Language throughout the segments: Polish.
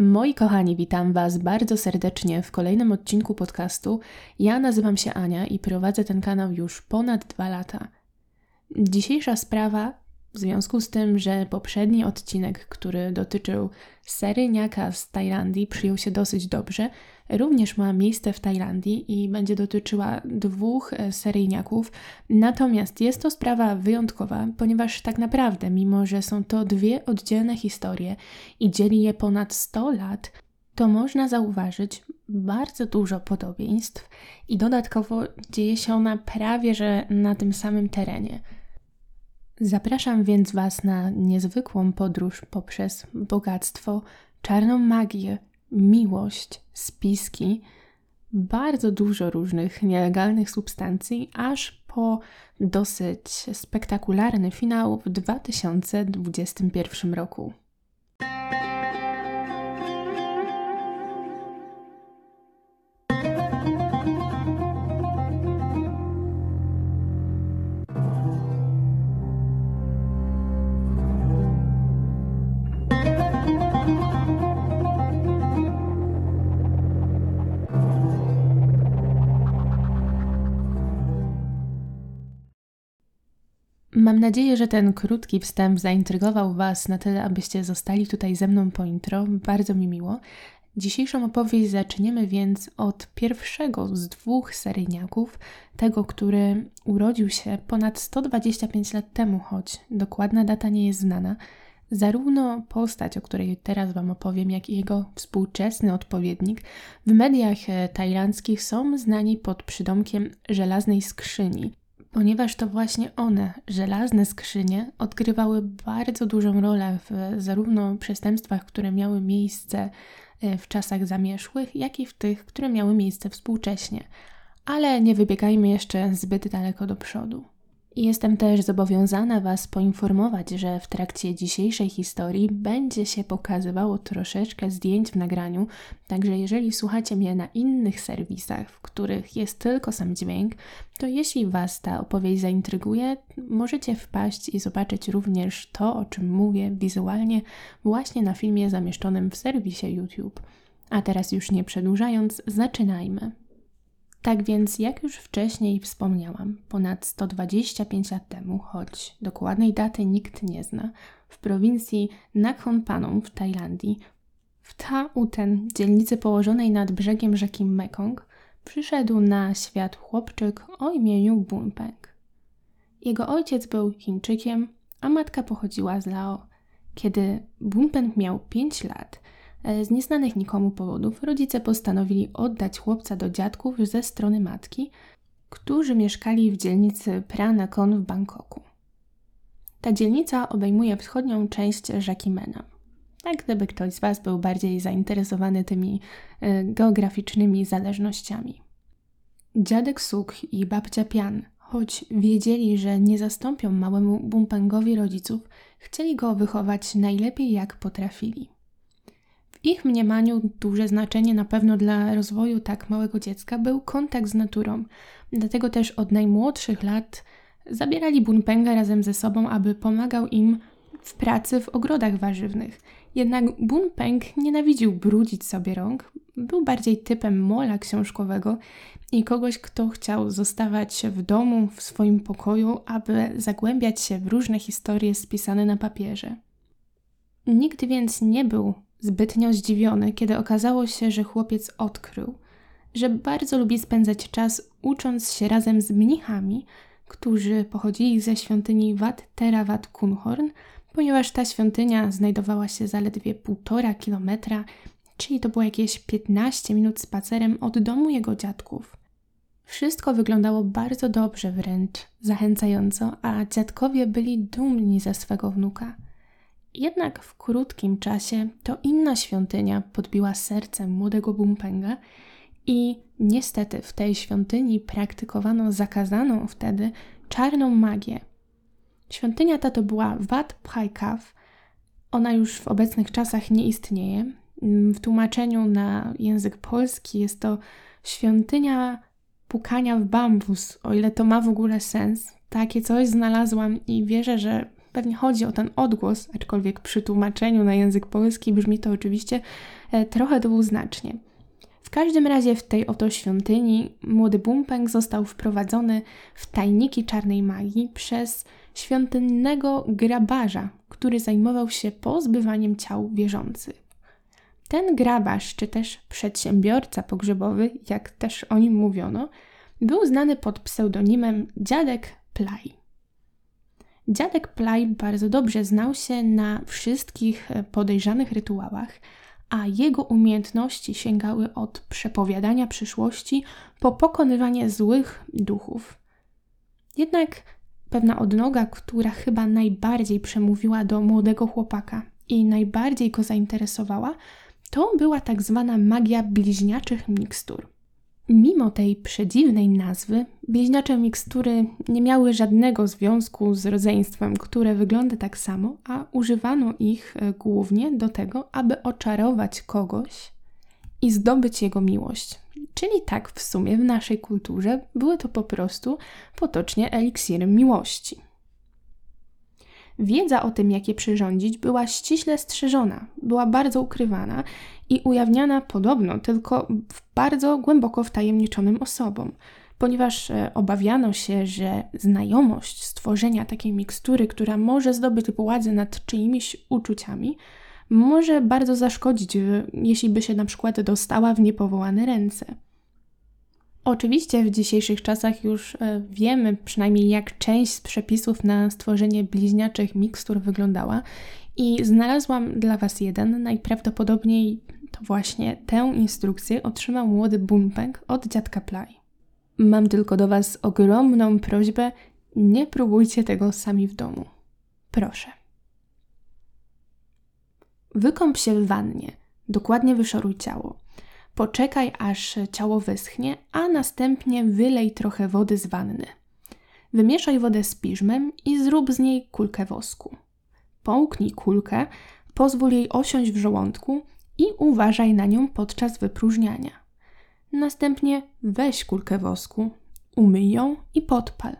Moi kochani, witam Was bardzo serdecznie w kolejnym odcinku podcastu. Ja nazywam się Ania i prowadzę ten kanał już ponad dwa lata. Dzisiejsza sprawa, w związku z tym, że poprzedni odcinek, który dotyczył seryjniaka z Tajlandii, przyjął się dosyć dobrze, również ma miejsce w Tajlandii i będzie dotyczyła dwóch e, seryjniaków. Natomiast jest to sprawa wyjątkowa, ponieważ tak naprawdę, mimo że są to dwie oddzielne historie i dzieli je ponad 100 lat, to można zauważyć bardzo dużo podobieństw i dodatkowo dzieje się ona prawie że na tym samym terenie. Zapraszam więc Was na niezwykłą podróż poprzez bogactwo, czarną magię, miłość, spiski, bardzo dużo różnych nielegalnych substancji, aż po dosyć spektakularny finał w 2021 roku. Mam nadzieję, że ten krótki wstęp zaintrygował Was na tyle, abyście zostali tutaj ze mną po intro. Bardzo mi miło. Dzisiejszą opowieść zaczniemy więc od pierwszego z dwóch seryjniaków, tego, który urodził się ponad 125 lat temu, choć dokładna data nie jest znana. Zarówno postać, o której teraz Wam opowiem, jak i jego współczesny odpowiednik w mediach tajlandzkich są znani pod przydomkiem żelaznej skrzyni ponieważ to właśnie one, żelazne skrzynie, odgrywały bardzo dużą rolę w zarówno przestępstwach, które miały miejsce e, w czasach zamierzchłych, jak i w tych, które miały miejsce współcześnie. Ale nie wybiegajmy jeszcze zbyt daleko do przodu. Jestem też zobowiązana Was poinformować, że w trakcie dzisiejszej historii będzie się pokazywało troszeczkę zdjęć w nagraniu, także jeżeli słuchacie mnie na innych serwisach, w których jest tylko sam dźwięk, to jeśli Was ta opowieść zaintryguje, możecie wpaść i zobaczyć również to, o czym mówię wizualnie, właśnie na filmie zamieszczonym w serwisie YouTube. A teraz już nie przedłużając, zaczynajmy. Tak więc, jak już wcześniej wspomniałam, ponad 125 lat temu, choć dokładnej daty nikt nie zna, w prowincji Nakhon Panom w Tajlandii, w Ta Uten, dzielnicy położonej nad brzegiem rzeki Mekong, przyszedł na świat chłopczyk o imieniu Bunpeng. Jego ojciec był Chińczykiem, a matka pochodziła z Lao. Kiedy Bunpeng miał 5 lat, z nieznanych nikomu powodów rodzice postanowili oddać chłopca do dziadków ze strony matki, którzy mieszkali w dzielnicy Pranakon w Bangkoku. Ta dzielnica obejmuje wschodnią część rzeki Mena. Tak, gdyby ktoś z Was był bardziej zainteresowany tymi y, geograficznymi zależnościami. Dziadek Suk i babcia Pian, choć wiedzieli, że nie zastąpią małemu Bumpengowi rodziców, chcieli go wychować najlepiej jak potrafili. W ich mniemaniu duże znaczenie na pewno dla rozwoju tak małego dziecka był kontakt z naturą. Dlatego też od najmłodszych lat zabierali Bunpenga razem ze sobą, aby pomagał im w pracy w ogrodach warzywnych. Jednak Bunpeng nienawidził brudzić sobie rąk, był bardziej typem mola książkowego i kogoś, kto chciał zostawać w domu, w swoim pokoju, aby zagłębiać się w różne historie spisane na papierze. Nigdy więc nie był zbytnio zdziwiony, kiedy okazało się, że chłopiec odkrył, że bardzo lubi spędzać czas ucząc się razem z mnichami, którzy pochodzili ze świątyni Wat Teravat Kunhorn, ponieważ ta świątynia znajdowała się zaledwie półtora kilometra, czyli to było jakieś 15 minut spacerem od domu jego dziadków. Wszystko wyglądało bardzo dobrze, wręcz zachęcająco, a dziadkowie byli dumni ze swego wnuka – jednak w krótkim czasie to inna świątynia podbiła serce młodego Bumpenga i niestety w tej świątyni praktykowano zakazaną wtedy czarną magię. Świątynia ta to była Wat Phai Ona już w obecnych czasach nie istnieje. W tłumaczeniu na język polski jest to świątynia pukania w bambus, o ile to ma w ogóle sens. Takie coś znalazłam i wierzę, że Pewnie chodzi o ten odgłos, aczkolwiek przy tłumaczeniu na język polski brzmi to oczywiście e, trochę dwuznacznie. W każdym razie w tej oto świątyni młody Bumpeng został wprowadzony w tajniki czarnej magii przez świątynnego grabarza, który zajmował się pozbywaniem ciał wierzących. Ten grabarz, czy też przedsiębiorca pogrzebowy, jak też o nim mówiono, był znany pod pseudonimem Dziadek Plaj. Dziadek Plaj bardzo dobrze znał się na wszystkich podejrzanych rytuałach, a jego umiejętności sięgały od przepowiadania przyszłości po pokonywanie złych duchów. Jednak pewna odnoga, która chyba najbardziej przemówiła do młodego chłopaka i najbardziej go zainteresowała, to była tak zwana magia bliźniaczych mikstur. Mimo tej przedziwnej nazwy, bliźniacze mikstury nie miały żadnego związku z rodzeństwem, które wygląda tak samo, a używano ich e, głównie do tego, aby oczarować kogoś i zdobyć jego miłość. Czyli tak w sumie w naszej kulturze były to po prostu potocznie eliksiry miłości. Wiedza o tym, jak je przyrządzić, była ściśle strzeżona, była bardzo ukrywana i ujawniana podobno tylko bardzo głęboko wtajemniczonym osobom, ponieważ e, obawiano się, że znajomość stworzenia takiej mikstury, która może zdobyć władzę nad czyimiś uczuciami, może bardzo zaszkodzić, jeśli by się na przykład dostała w niepowołane ręce. Oczywiście w dzisiejszych czasach już e, wiemy przynajmniej jak część z przepisów na stworzenie bliźniaczych mikstur wyglądała i znalazłam dla Was jeden. Najprawdopodobniej to właśnie tę instrukcję otrzymał młody Bumpeng od dziadka Play. Mam tylko do Was ogromną prośbę, nie próbujcie tego sami w domu. Proszę. Wykąp się w wannie, dokładnie wyszoruj ciało. Poczekaj, aż ciało wyschnie, a następnie wylej trochę wody z wanny. Wymieszaj wodę z piżmem i zrób z niej kulkę wosku. Połknij kulkę, pozwól jej osiąść w żołądku i uważaj na nią podczas wypróżniania. Następnie weź kulkę wosku, umyj ją i podpal.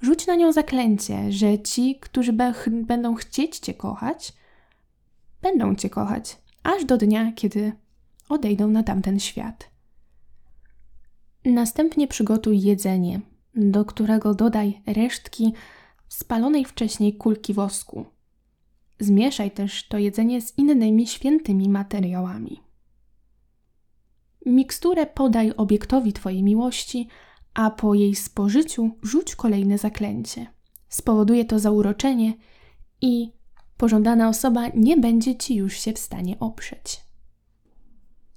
Rzuć na nią zaklęcie, że ci, którzy będą chcieć Cię kochać, będą Cię kochać, aż do dnia, kiedy odejdą na tamten świat. Następnie przygotuj jedzenie, do którego dodaj resztki spalonej wcześniej kulki wosku. Zmieszaj też to jedzenie z innymi świętymi materiałami. Miksturę podaj obiektowi Twojej miłości, a po jej spożyciu rzuć kolejne zaklęcie. Spowoduje to zauroczenie i pożądana osoba nie będzie Ci już się w stanie oprzeć.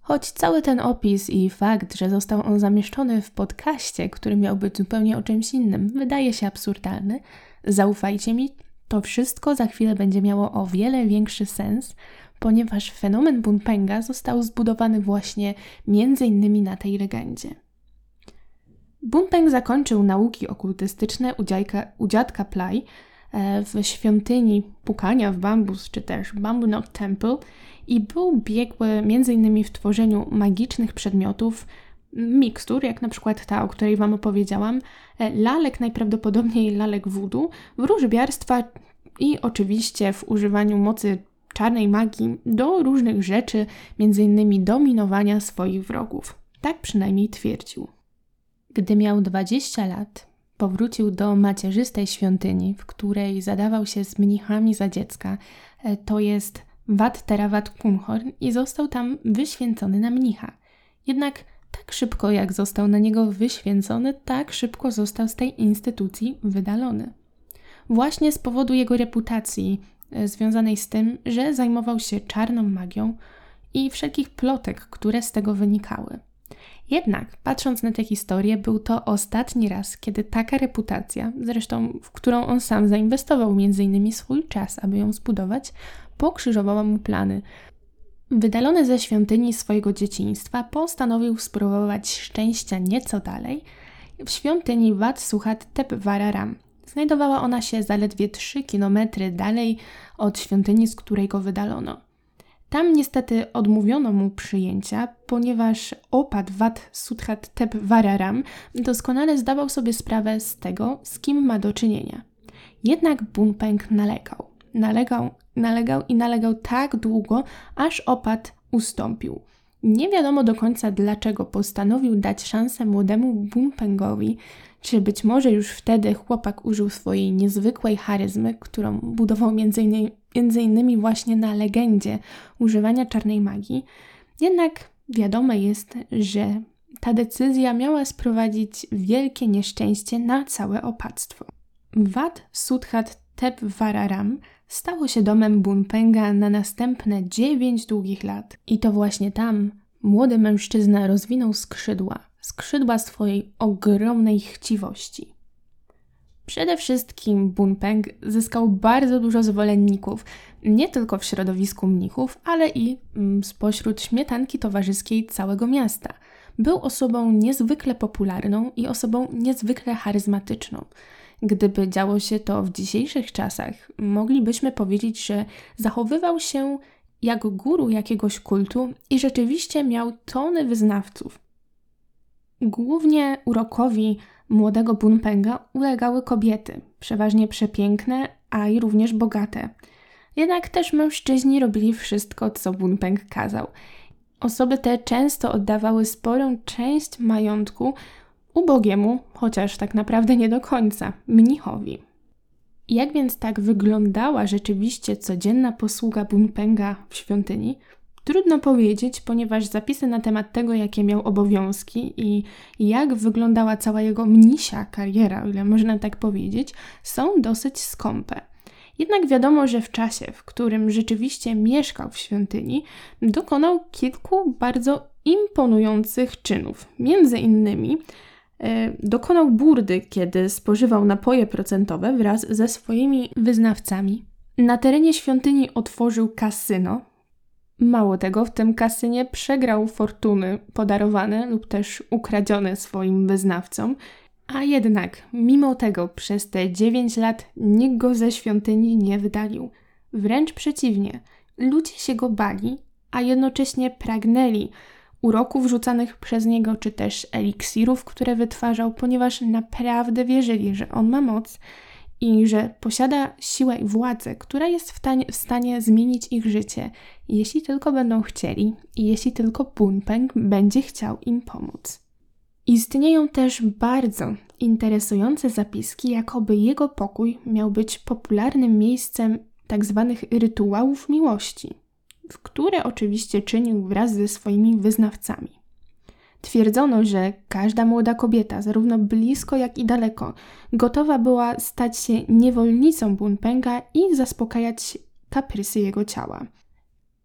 Choć cały ten opis i fakt, że został on zamieszczony w podcaście, który miał być zupełnie o czymś innym, wydaje się absurdalny, zaufajcie mi, to wszystko za chwilę będzie miało o wiele większy sens, ponieważ fenomen Bunpenga został zbudowany właśnie między innymi na tej legendzie. Bunpeng zakończył nauki okultystyczne u, dziadka, u dziadka Play e, w świątyni pukania w bambus, czy też Bamboo Knot Temple i był biegły m.in. w tworzeniu magicznych przedmiotów, mikstur, jak na przykład ta, o której Wam opowiedziałam, e, lalek, najprawdopodobniej lalek voodoo, wróżbiarstwa i oczywiście w używaniu mocy czarnej magii do różnych rzeczy, m.in. dominowania swoich wrogów. Tak przynajmniej twierdził. Gdy miał 20 lat, powrócił do macierzystej świątyni, w której zadawał się z mnichami za dziecka, e, to jest Wat Terawat Kumhorn i został tam wyświęcony na mnicha. Jednak tak szybko jak został na niego wyświęcony, tak szybko został z tej instytucji wydalony. Właśnie z powodu jego reputacji e, związanej z tym, że zajmował się czarną magią i wszelkich plotek, które z tego wynikały. Jednak, patrząc na tę historię, był to ostatni raz, kiedy taka reputacja, zresztą w którą on sam zainwestował między innymi swój czas, aby ją zbudować, pokrzyżowała mu plany. Wydalony ze świątyni swojego dzieciństwa, postanowił spróbować szczęścia nieco dalej w świątyni Wat Suhat Tepwararam. Znajdowała ona się zaledwie 3 km dalej od świątyni, z której go wydalono. Tam niestety odmówiono mu przyjęcia, ponieważ opad Wat Suthat Tep Vararam doskonale zdawał sobie sprawę z tego, z kim ma do czynienia. Jednak Bunpeng nalegał. Nalegał, nalegał i nalegał tak długo, aż opad ustąpił. Nie wiadomo do końca dlaczego postanowił dać szansę młodemu Bunpengowi, czy być może już wtedy chłopak użył swojej niezwykłej charyzmy, którą budował między innymi, między innymi właśnie na legendzie używania czarnej magii. Jednak wiadome jest, że ta decyzja miała sprowadzić wielkie nieszczęście na całe opactwo. Wat Sudhat Tep Vararam stało się domem Bunpenga na następne dziewięć długich lat. I to właśnie tam młody mężczyzna rozwinął skrzydła, skrzydła swojej ogromnej chciwości. Przede wszystkim Bunpeng zyskał bardzo dużo zwolenników, nie tylko w środowisku mnichów, ale i mm, spośród śmietanki towarzyskiej całego miasta. Był osobą niezwykle popularną i osobą niezwykle charyzmatyczną. Gdyby działo się to w dzisiejszych czasach, moglibyśmy powiedzieć, że zachowywał się jak guru jakiegoś kultu i rzeczywiście miał tony wyznawców. Głównie urokowi młodego Bunpenga ulegały kobiety, przeważnie przepiękne, a i również bogate. Jednak też mężczyźni robili wszystko, co Bunpeng kazał. Osoby te często oddawały sporą część majątku ubogiemu, chociaż tak naprawdę nie do końca, mnichowi. Jak więc tak wyglądała rzeczywiście codzienna posługa Bunpenga w świątyni? Trudno powiedzieć, ponieważ zapisy na temat tego, jakie miał obowiązki i jak wyglądała cała jego mnisia kariera, o ile można tak powiedzieć, są dosyć skąpe. Jednak wiadomo, że w czasie, w którym rzeczywiście mieszkał w świątyni, dokonał kilku bardzo imponujących czynów. Między innymi dokonał burdy, kiedy spożywał napoje procentowe wraz ze swoimi wyznawcami. Na terenie świątyni otworzył kasyno, Mało tego, w tym kasynie przegrał fortuny podarowane lub też ukradzione swoim wyznawcom, a jednak, mimo tego, przez te 9 lat nikt go ze świątyni nie wydalił. Wręcz przeciwnie, ludzie się go bali, a jednocześnie pragnęli uroków rzucanych przez niego, czy też eliksirów, które wytwarzał, ponieważ naprawdę wierzyli, że on ma moc i że posiada siłę i władzę, która jest w, w stanie zmienić ich życie, jeśli tylko będą chcieli i jeśli tylko Bunpeng będzie chciał im pomóc. Istnieją też bardzo interesujące zapiski, jakoby jego pokój miał być popularnym miejscem tzw. Tak rytuałów miłości, które oczywiście czynił wraz ze swoimi wyznawcami. Twierdzono, że każda młoda kobieta, zarówno blisko jak i daleko, gotowa była stać się niewolnicą Bunpenga i zaspokajać kaprysy jego ciała.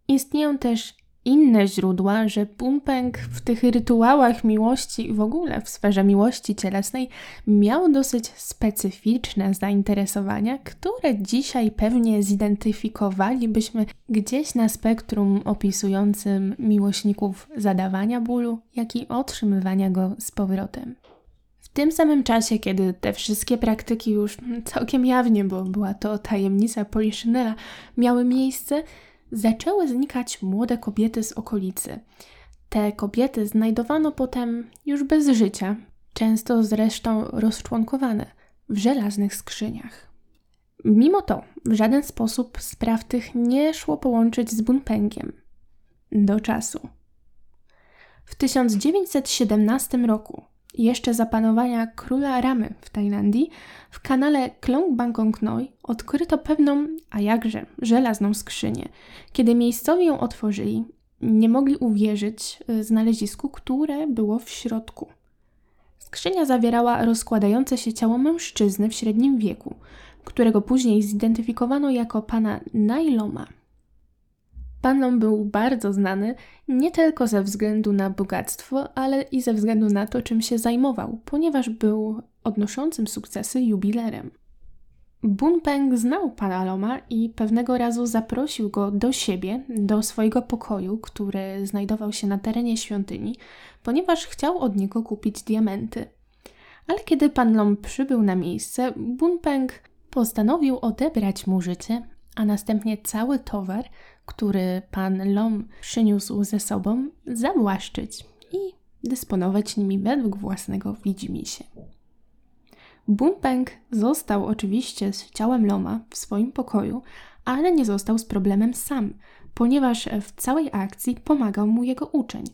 Istnieją też inne źródła, że Pumpeng w tych rytuałach miłości i w ogóle w sferze miłości cielesnej miał dosyć specyficzne zainteresowania, które dzisiaj pewnie zidentyfikowalibyśmy gdzieś na spektrum opisującym miłośników zadawania bólu, jak i otrzymywania go z powrotem. W tym samym czasie, kiedy te wszystkie praktyki już całkiem jawnie, bo była to tajemnica Poliszynela, miały miejsce, zaczęły znikać młode kobiety z okolicy. Te kobiety znajdowano potem już bez życia, często zresztą rozczłonkowane w żelaznych skrzyniach. Mimo to w żaden sposób spraw tych nie szło połączyć z Bunpengiem. Do czasu. W 1917 roku, jeszcze za panowania króla Ramy w Tajlandii, w kanale Klong Bangkok Noi odkryto pewną, a jakże, żelazną skrzynię. Kiedy miejscowi ją otworzyli, nie mogli uwierzyć y, znalezisku, które było w środku. Skrzynia zawierała rozkładające się ciało mężczyzny w średnim wieku, którego później zidentyfikowano jako pana Nailoma. Pan Lom był bardzo znany nie tylko ze względu na bogactwo, ale i ze względu na to, czym się zajmował, ponieważ był odnoszącym sukcesy jubilerem. Bunpeng znał pana Loma i pewnego razu zaprosił go do siebie, do swojego pokoju, który znajdował się na terenie świątyni, ponieważ chciał od niego kupić diamenty. Ale kiedy pan Lom przybył na miejsce, Bunpeng postanowił odebrać mu życie, a następnie cały towar, który pan Lom przyniósł ze sobą, zawłaszczyć i dysponować nimi według własnego widzimisię. Bunpeng został oczywiście z ciałem Loma w swoim pokoju, ale nie został z problemem sam, ponieważ w całej akcji pomagał mu jego uczeń,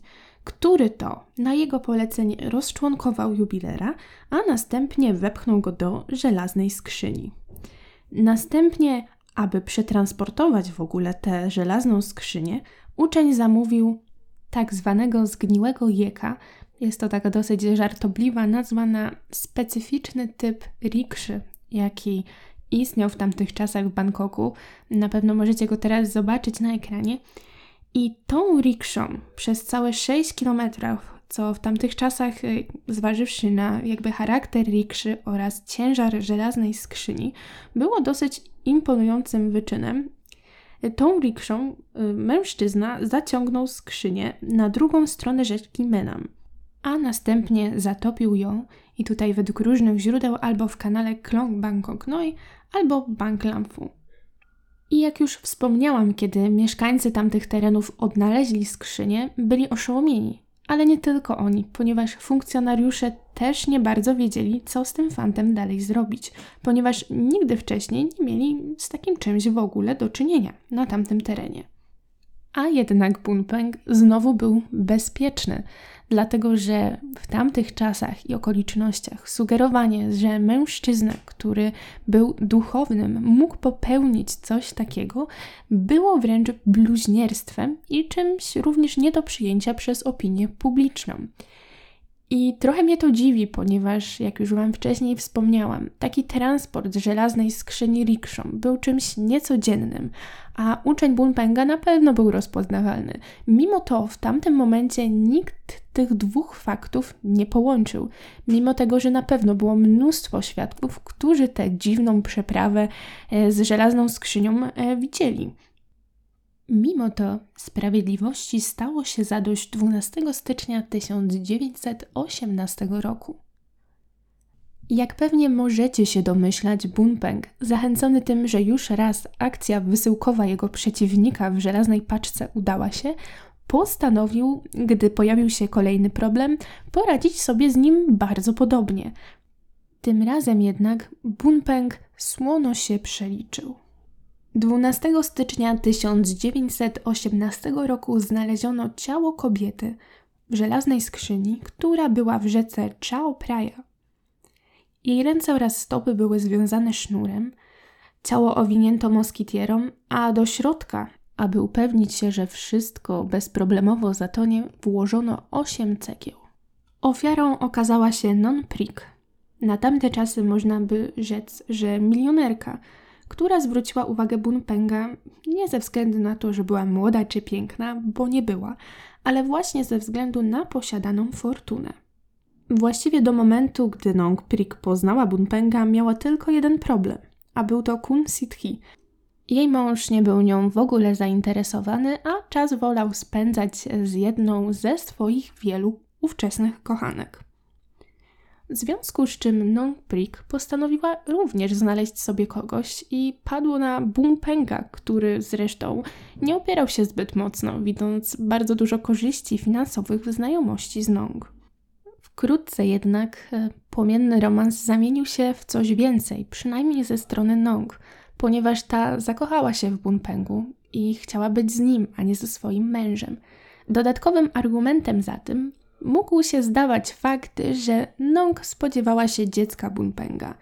który to na jego polecenie rozczłonkował jubilera, a następnie wepchnął go do żelaznej skrzyni. Następnie, aby przetransportować w ogóle tę żelazną skrzynię, uczeń zamówił tak zwanego zgniłego jeka. Jest to taka dosyć żartobliwa nazwa na specyficzny typ rikszy, jaki istniał w tamtych czasach w Bangkoku. Na pewno możecie go teraz zobaczyć na ekranie. I tą rikszą przez całe 6 kilometrów, co w tamtych czasach, y, zważywszy na jakby charakter rikszy oraz ciężar żelaznej skrzyni, było dosyć imponującym wyczynem. Tą rikszą y, mężczyzna zaciągnął skrzynię na drugą stronę rzeki Menam, a następnie zatopił ją i tutaj według różnych źródeł albo w kanale Klong Bangkok Noi, albo Bang Lamfu. I jak już wspomniałam, kiedy mieszkańcy tamtych terenów odnaleźli skrzynię, byli oszołomieni. Ale nie tylko oni, ponieważ funkcjonariusze też nie bardzo wiedzieli, co z tym fantem dalej zrobić, ponieważ nigdy wcześniej nie mieli z takim czymś w ogóle do czynienia na tamtym terenie. A jednak Bunpeng znowu był bezpieczny, dlatego że w tamtych czasach i okolicznościach sugerowanie, że mężczyzna, który był duchownym, mógł popełnić coś takiego, było wręcz bluźnierstwem i czymś również nie do przyjęcia przez opinię publiczną. I trochę mnie to dziwi, ponieważ, jak już Wam wcześniej wspomniałam, taki transport z żelaznej skrzyni rikszą był czymś niecodziennym, a uczeń Bunpenga na pewno był rozpoznawalny. Mimo to w tamtym momencie nikt tych dwóch faktów nie połączył, mimo tego, że na pewno było mnóstwo świadków, którzy tę dziwną przeprawę e, z żelazną skrzynią e, widzieli. Mimo to sprawiedliwości stało się zadość 12 stycznia 1918 roku. Jak pewnie możecie się domyślać, Bunpeng, zachęcony tym, że już raz akcja wysyłkowa jego przeciwnika w żelaznej paczce udała się, postanowił, gdy pojawił się kolejny problem, poradzić sobie z nim bardzo podobnie. Tym razem jednak Bunpeng słono się przeliczył. 12 stycznia 1918 roku znaleziono ciało kobiety w żelaznej skrzyni, która była w rzece Chao Phraya. Jej ręce oraz stopy były związane sznurem, ciało owinięto moskitierą, a do środka, aby upewnić się, że wszystko bezproblemowo zatonie, włożono osiem cegieł. Ofiarą okazała się Non Prik. Na tamte czasy można by rzec, że milionerka – która zwróciła uwagę Bunpenga nie ze względu na to, że była młoda czy piękna, bo nie była, ale właśnie ze względu na posiadaną fortunę. Właściwie do momentu, gdy Nong Prik poznała Bunpenga, miała tylko jeden problem, a był to Kun Sithi. Jej mąż nie był nią w ogóle zainteresowany, a czas wolał spędzać z jedną ze swoich wielu ówczesnych kochanek. W związku z czym Nong Prik postanowiła również znaleźć sobie kogoś i padło na Bunpenga, który zresztą nie opierał się zbyt mocno, widząc bardzo dużo korzyści finansowych w znajomości z Nong. Wkrótce jednak e, płomienny romans zamienił się w coś więcej, przynajmniej ze strony Nong, ponieważ ta zakochała się w Bunpengu i chciała być z nim, a nie ze swoim mężem. Dodatkowym argumentem za tym mógł się zdawać fakt, że Nong spodziewała się dziecka Bunpenga.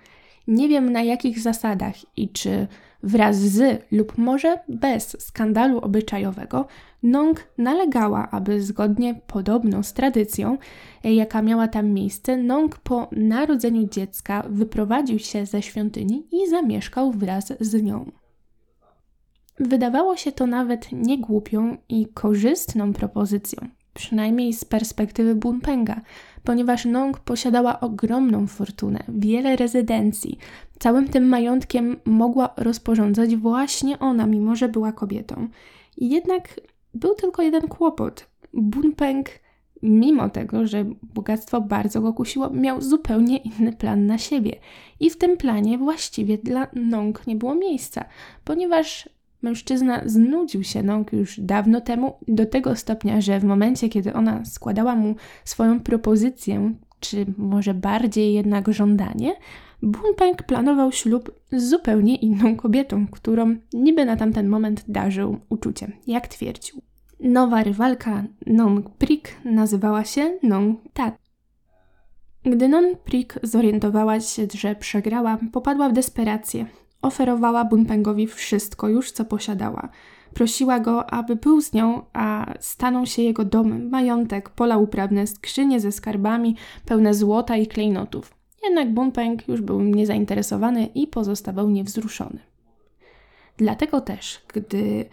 Nie wiem na jakich zasadach i czy wraz z lub może bez skandalu obyczajowego Nong nalegała, aby zgodnie podobną z tradycją, jaka miała tam miejsce, Nong po narodzeniu dziecka wyprowadził się ze świątyni i zamieszkał wraz z nią. Wydawało się to nawet niegłupią i korzystną propozycją, przynajmniej z perspektywy Bunpenga, ponieważ Nong posiadała ogromną fortunę, wiele rezydencji. Całym tym majątkiem mogła rozporządzać właśnie ona, mimo że była kobietą. Jednak był tylko jeden kłopot. Bunpeng, mimo tego, że bogactwo bardzo go kusiło, miał zupełnie inny plan na siebie. I w tym planie właściwie dla Nong nie było miejsca, ponieważ Mężczyzna znudził się Nong już dawno temu, do tego stopnia, że w momencie, kiedy ona składała mu swoją propozycję, czy może bardziej jednak żądanie, Bunpeng planował ślub z zupełnie inną kobietą, którą niby na tamten moment darzył uczuciem, jak twierdził. Nowa rywalka Nong Prik nazywała się Nong Tat. Gdy Non Prik zorientowała się, że przegrała, popadła w desperację. Oferowała Bunpengowi wszystko już, co posiadała. Prosiła go, aby był z nią, a stanął się jego domem, majątek, pola uprawne, skrzynie ze skarbami, pełne złota i klejnotów. Jednak Bunpeng już był niezainteresowany i pozostawał niewzruszony. Dlatego też, gdy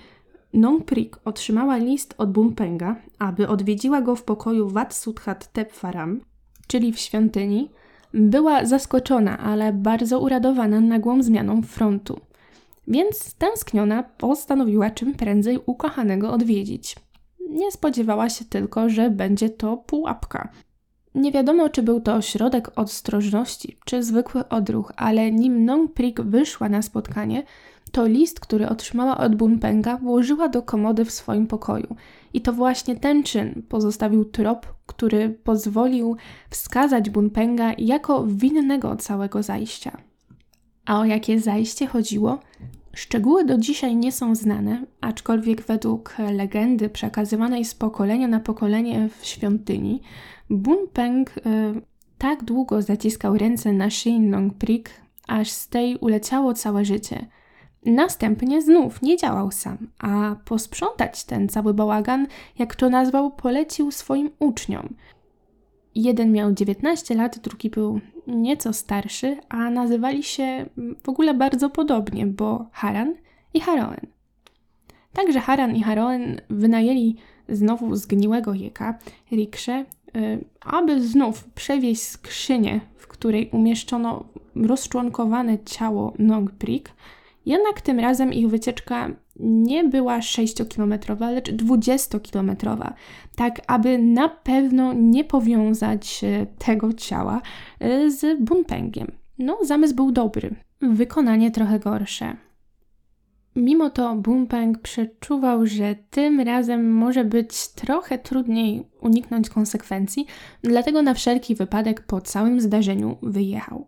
Nong Prik otrzymała list od Bunpenga, aby odwiedziła go w pokoju Wat Suthat Tepfaram, czyli w świątyni, była zaskoczona, ale bardzo uradowana nagłą zmianą frontu. Więc stęskniona postanowiła czym prędzej ukochanego odwiedzić. Nie spodziewała się tylko, że będzie to pułapka. Nie wiadomo, czy był to środek ostrożności, czy zwykły odruch, ale nim Nong Prik wyszła na spotkanie, to list, który otrzymała od Bunpenga, włożyła do komody w swoim pokoju. I to właśnie ten czyn pozostawił trop, który pozwolił wskazać Bunpenga jako winnego całego zajścia. A o jakie zajście chodziło? Szczegóły do dzisiaj nie są znane, aczkolwiek według legendy przekazywanej z pokolenia na pokolenie w świątyni, Bunpeng y, tak długo zaciskał ręce na szyi Nongprik, aż z tej uleciało całe życie – Następnie znów nie działał sam, a posprzątać ten cały bałagan, jak to nazwał, polecił swoim uczniom. Jeden miał 19 lat, drugi był nieco starszy, a nazywali się w ogóle bardzo podobnie, bo Haran i Haroen. Także Haran i Haroen wynajęli znowu zgniłego jeka, rikszę, y, aby znów przewieźć skrzynię, w której umieszczono rozczłonkowane ciało Nongprik, jednak tym razem ich wycieczka nie była 6-kilometrowa, lecz 20-kilometrowa, tak aby na pewno nie powiązać e, tego ciała e, z Bunpengiem. No, zamysł był dobry, wykonanie trochę gorsze. Mimo to Bunpeng przeczuwał, że tym razem może być trochę trudniej uniknąć konsekwencji, dlatego na wszelki wypadek po całym zdarzeniu wyjechał.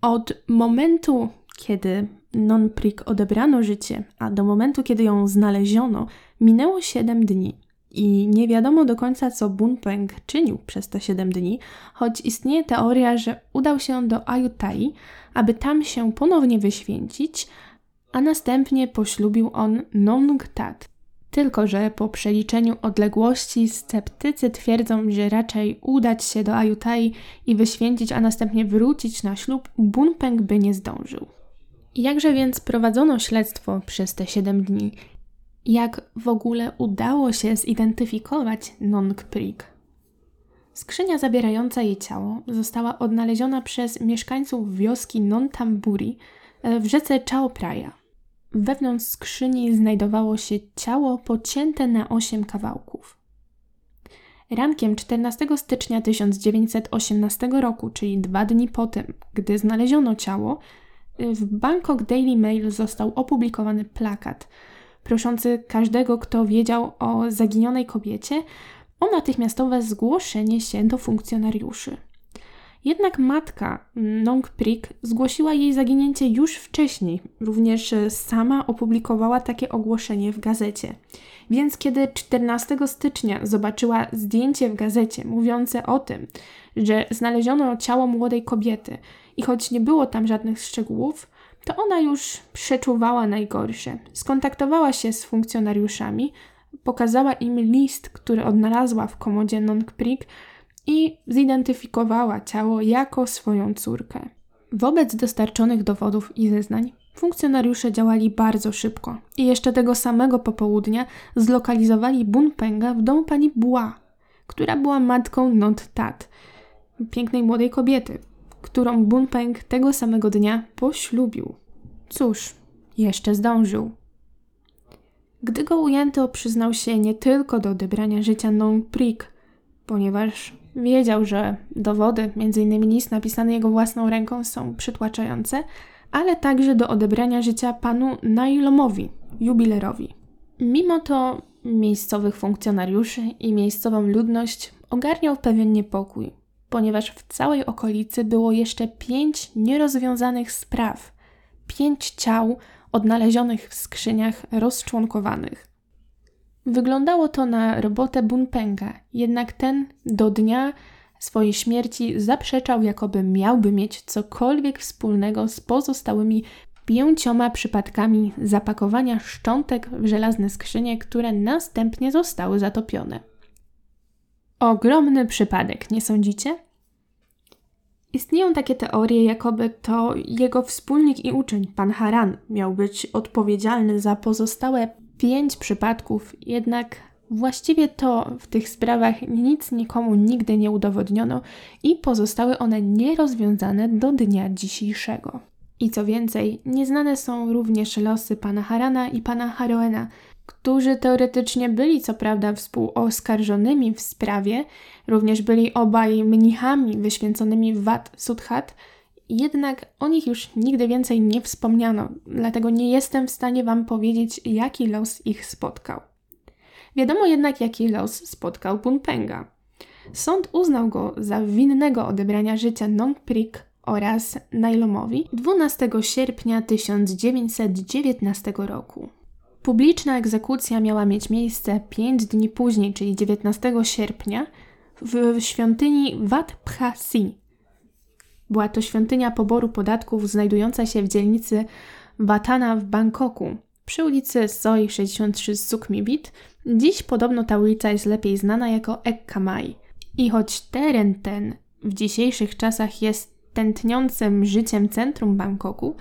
Od momentu, kiedy Non-Prik odebrano życie, a do momentu, kiedy ją znaleziono, minęło 7 dni. I nie wiadomo do końca, co Bunpeng czynił przez te 7 dni, choć istnieje teoria, że udał się do Ayutthaya, aby tam się ponownie wyświęcić, a następnie poślubił on Nong Tat. Tylko, że po przeliczeniu odległości sceptycy twierdzą, że raczej udać się do Ayutthaya i wyświęcić, a następnie wrócić na ślub, Bunpeng by nie zdążył. Jakże więc prowadzono śledztwo przez te 7 dni? Jak w ogóle udało się zidentyfikować Nongprik? Skrzynia zabierająca jej ciało została odnaleziona przez mieszkańców wioski Nontamburi e, w rzece Chao Praya. Wewnątrz skrzyni znajdowało się ciało pocięte na 8 kawałków. Rankiem 14 stycznia 1918 roku, czyli dwa dni po tym, gdy znaleziono ciało, w Bangkok Daily Mail został opublikowany plakat proszący każdego, kto wiedział o zaginionej kobiecie, o natychmiastowe zgłoszenie się do funkcjonariuszy. Jednak matka Nong Prik zgłosiła jej zaginięcie już wcześniej, również sama opublikowała takie ogłoszenie w gazecie. Więc kiedy 14 stycznia zobaczyła zdjęcie w gazecie mówiące o tym, że znaleziono ciało młodej kobiety i choć nie było tam żadnych szczegółów, to ona już przeczuwała najgorsze. Skontaktowała się z funkcjonariuszami, pokazała im list, który odnalazła w komodzie Nongprik i zidentyfikowała ciało jako swoją córkę. Wobec dostarczonych dowodów i zeznań funkcjonariusze działali bardzo szybko i jeszcze tego samego popołudnia zlokalizowali Bunpenga w domu pani Bua, która była matką Not Tat, pięknej młodej kobiety, którą Bunpeng tego samego dnia poślubił. Cóż, jeszcze zdążył. Gdy go ujęto, przyznał się nie tylko do odebrania życia Nong Prik, ponieważ wiedział, że dowody, m.in. list napisany jego własną ręką, są przytłaczające, ale także do odebrania życia panu Nailomowi, jubilerowi. Mimo to miejscowych funkcjonariuszy i miejscową ludność ogarniał pewien niepokój. Ponieważ w całej okolicy było jeszcze pięć nierozwiązanych spraw, pięć ciał odnalezionych w skrzyniach rozczłonkowanych. Wyglądało to na robotę Bunpenga, jednak ten do dnia swojej śmierci zaprzeczał, jakoby miałby mieć cokolwiek wspólnego z pozostałymi pięcioma przypadkami zapakowania szczątek w żelazne skrzynie, które następnie zostały zatopione. Ogromny przypadek, nie sądzicie? Istnieją takie teorie, jakoby to jego wspólnik i uczeń, pan Haran, miał być odpowiedzialny za pozostałe pięć przypadków, jednak właściwie to w tych sprawach nic nikomu nigdy nie udowodniono i pozostały one nierozwiązane do dnia dzisiejszego. I co więcej, nieznane są również losy pana Harana i pana Haroena, którzy teoretycznie byli co prawda współoskarżonymi w sprawie, również byli obaj mnichami wyświęconymi w Wat Sudhat, jednak o nich już nigdy więcej nie wspomniano, dlatego nie jestem w stanie Wam powiedzieć, jaki los ich spotkał. Wiadomo jednak, jaki los spotkał Punpenga. Sąd uznał go za winnego odebrania życia Nongprik oraz Nailomowi 12 sierpnia 1919 roku. Publiczna egzekucja miała mieć miejsce 5 dni później, czyli 19 sierpnia, w świątyni Wat Phra Si. Była to świątynia poboru podatków znajdująca się w dzielnicy Watana w Bangkoku, przy ulicy Soi 63 Sukhmibit. Dziś podobno ta ulica jest lepiej znana jako Ekkamai. I choć teren ten w dzisiejszych czasach jest tętniącym życiem centrum Bangkoku,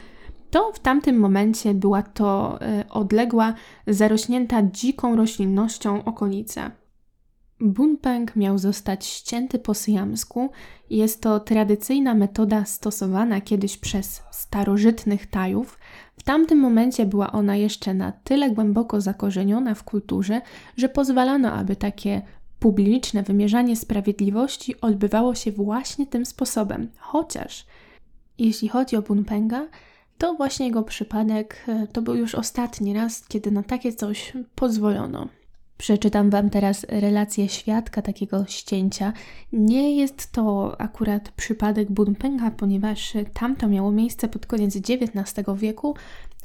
to w tamtym momencie była to y, odległa, zarośnięta dziką roślinnością okolica. Bunpeng miał zostać ścięty po syjamsku. Jest to tradycyjna metoda stosowana kiedyś przez starożytnych Tajów. W tamtym momencie była ona jeszcze na tyle głęboko zakorzeniona w kulturze, że pozwalano, aby takie publiczne wymierzanie sprawiedliwości odbywało się właśnie tym sposobem. Chociaż jeśli chodzi o Bunpenga, to właśnie jego przypadek e, to był już ostatni raz, kiedy na takie coś pozwolono. Przeczytam Wam teraz relację świadka takiego ścięcia. Nie jest to akurat przypadek Bunpenga, ponieważ tamto miało miejsce pod koniec XIX wieku,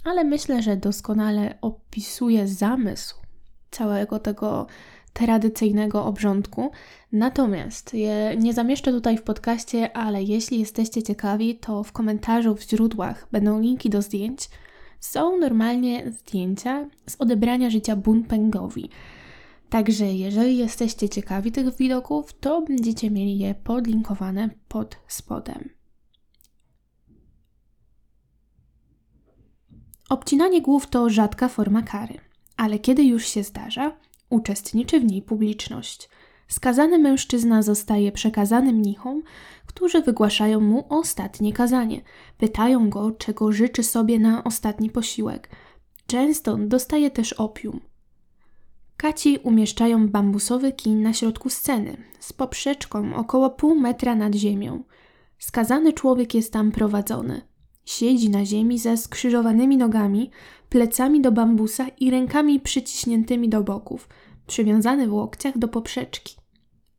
ale myślę, że doskonale opisuje zamysł całego tego tradycyjnego obrządku. Natomiast je nie zamieszczę tutaj w podcaście, ale jeśli jesteście ciekawi, to w komentarzu w źródłach będą linki do zdjęć. Są normalnie zdjęcia z odebrania życia Bunpengowi. Także jeżeli jesteście ciekawi tych widoków, to będziecie mieli je podlinkowane pod spodem. Obcinanie głów to rzadka forma kary, ale kiedy już się zdarza, uczestniczy w niej publiczność. Skazany mężczyzna zostaje przekazany mnichom, którzy wygłaszają mu ostatnie kazanie. Pytają go, czego życzy sobie na ostatni posiłek. Często dostaje też opium. Kaci umieszczają bambusowy kin na środku sceny, z poprzeczką około pół metra nad ziemią. Skazany człowiek jest tam prowadzony. Siedzi na ziemi ze skrzyżowanymi nogami, plecami do bambusa i rękami przyciśniętymi do boków, przywiązany w łokciach do poprzeczki.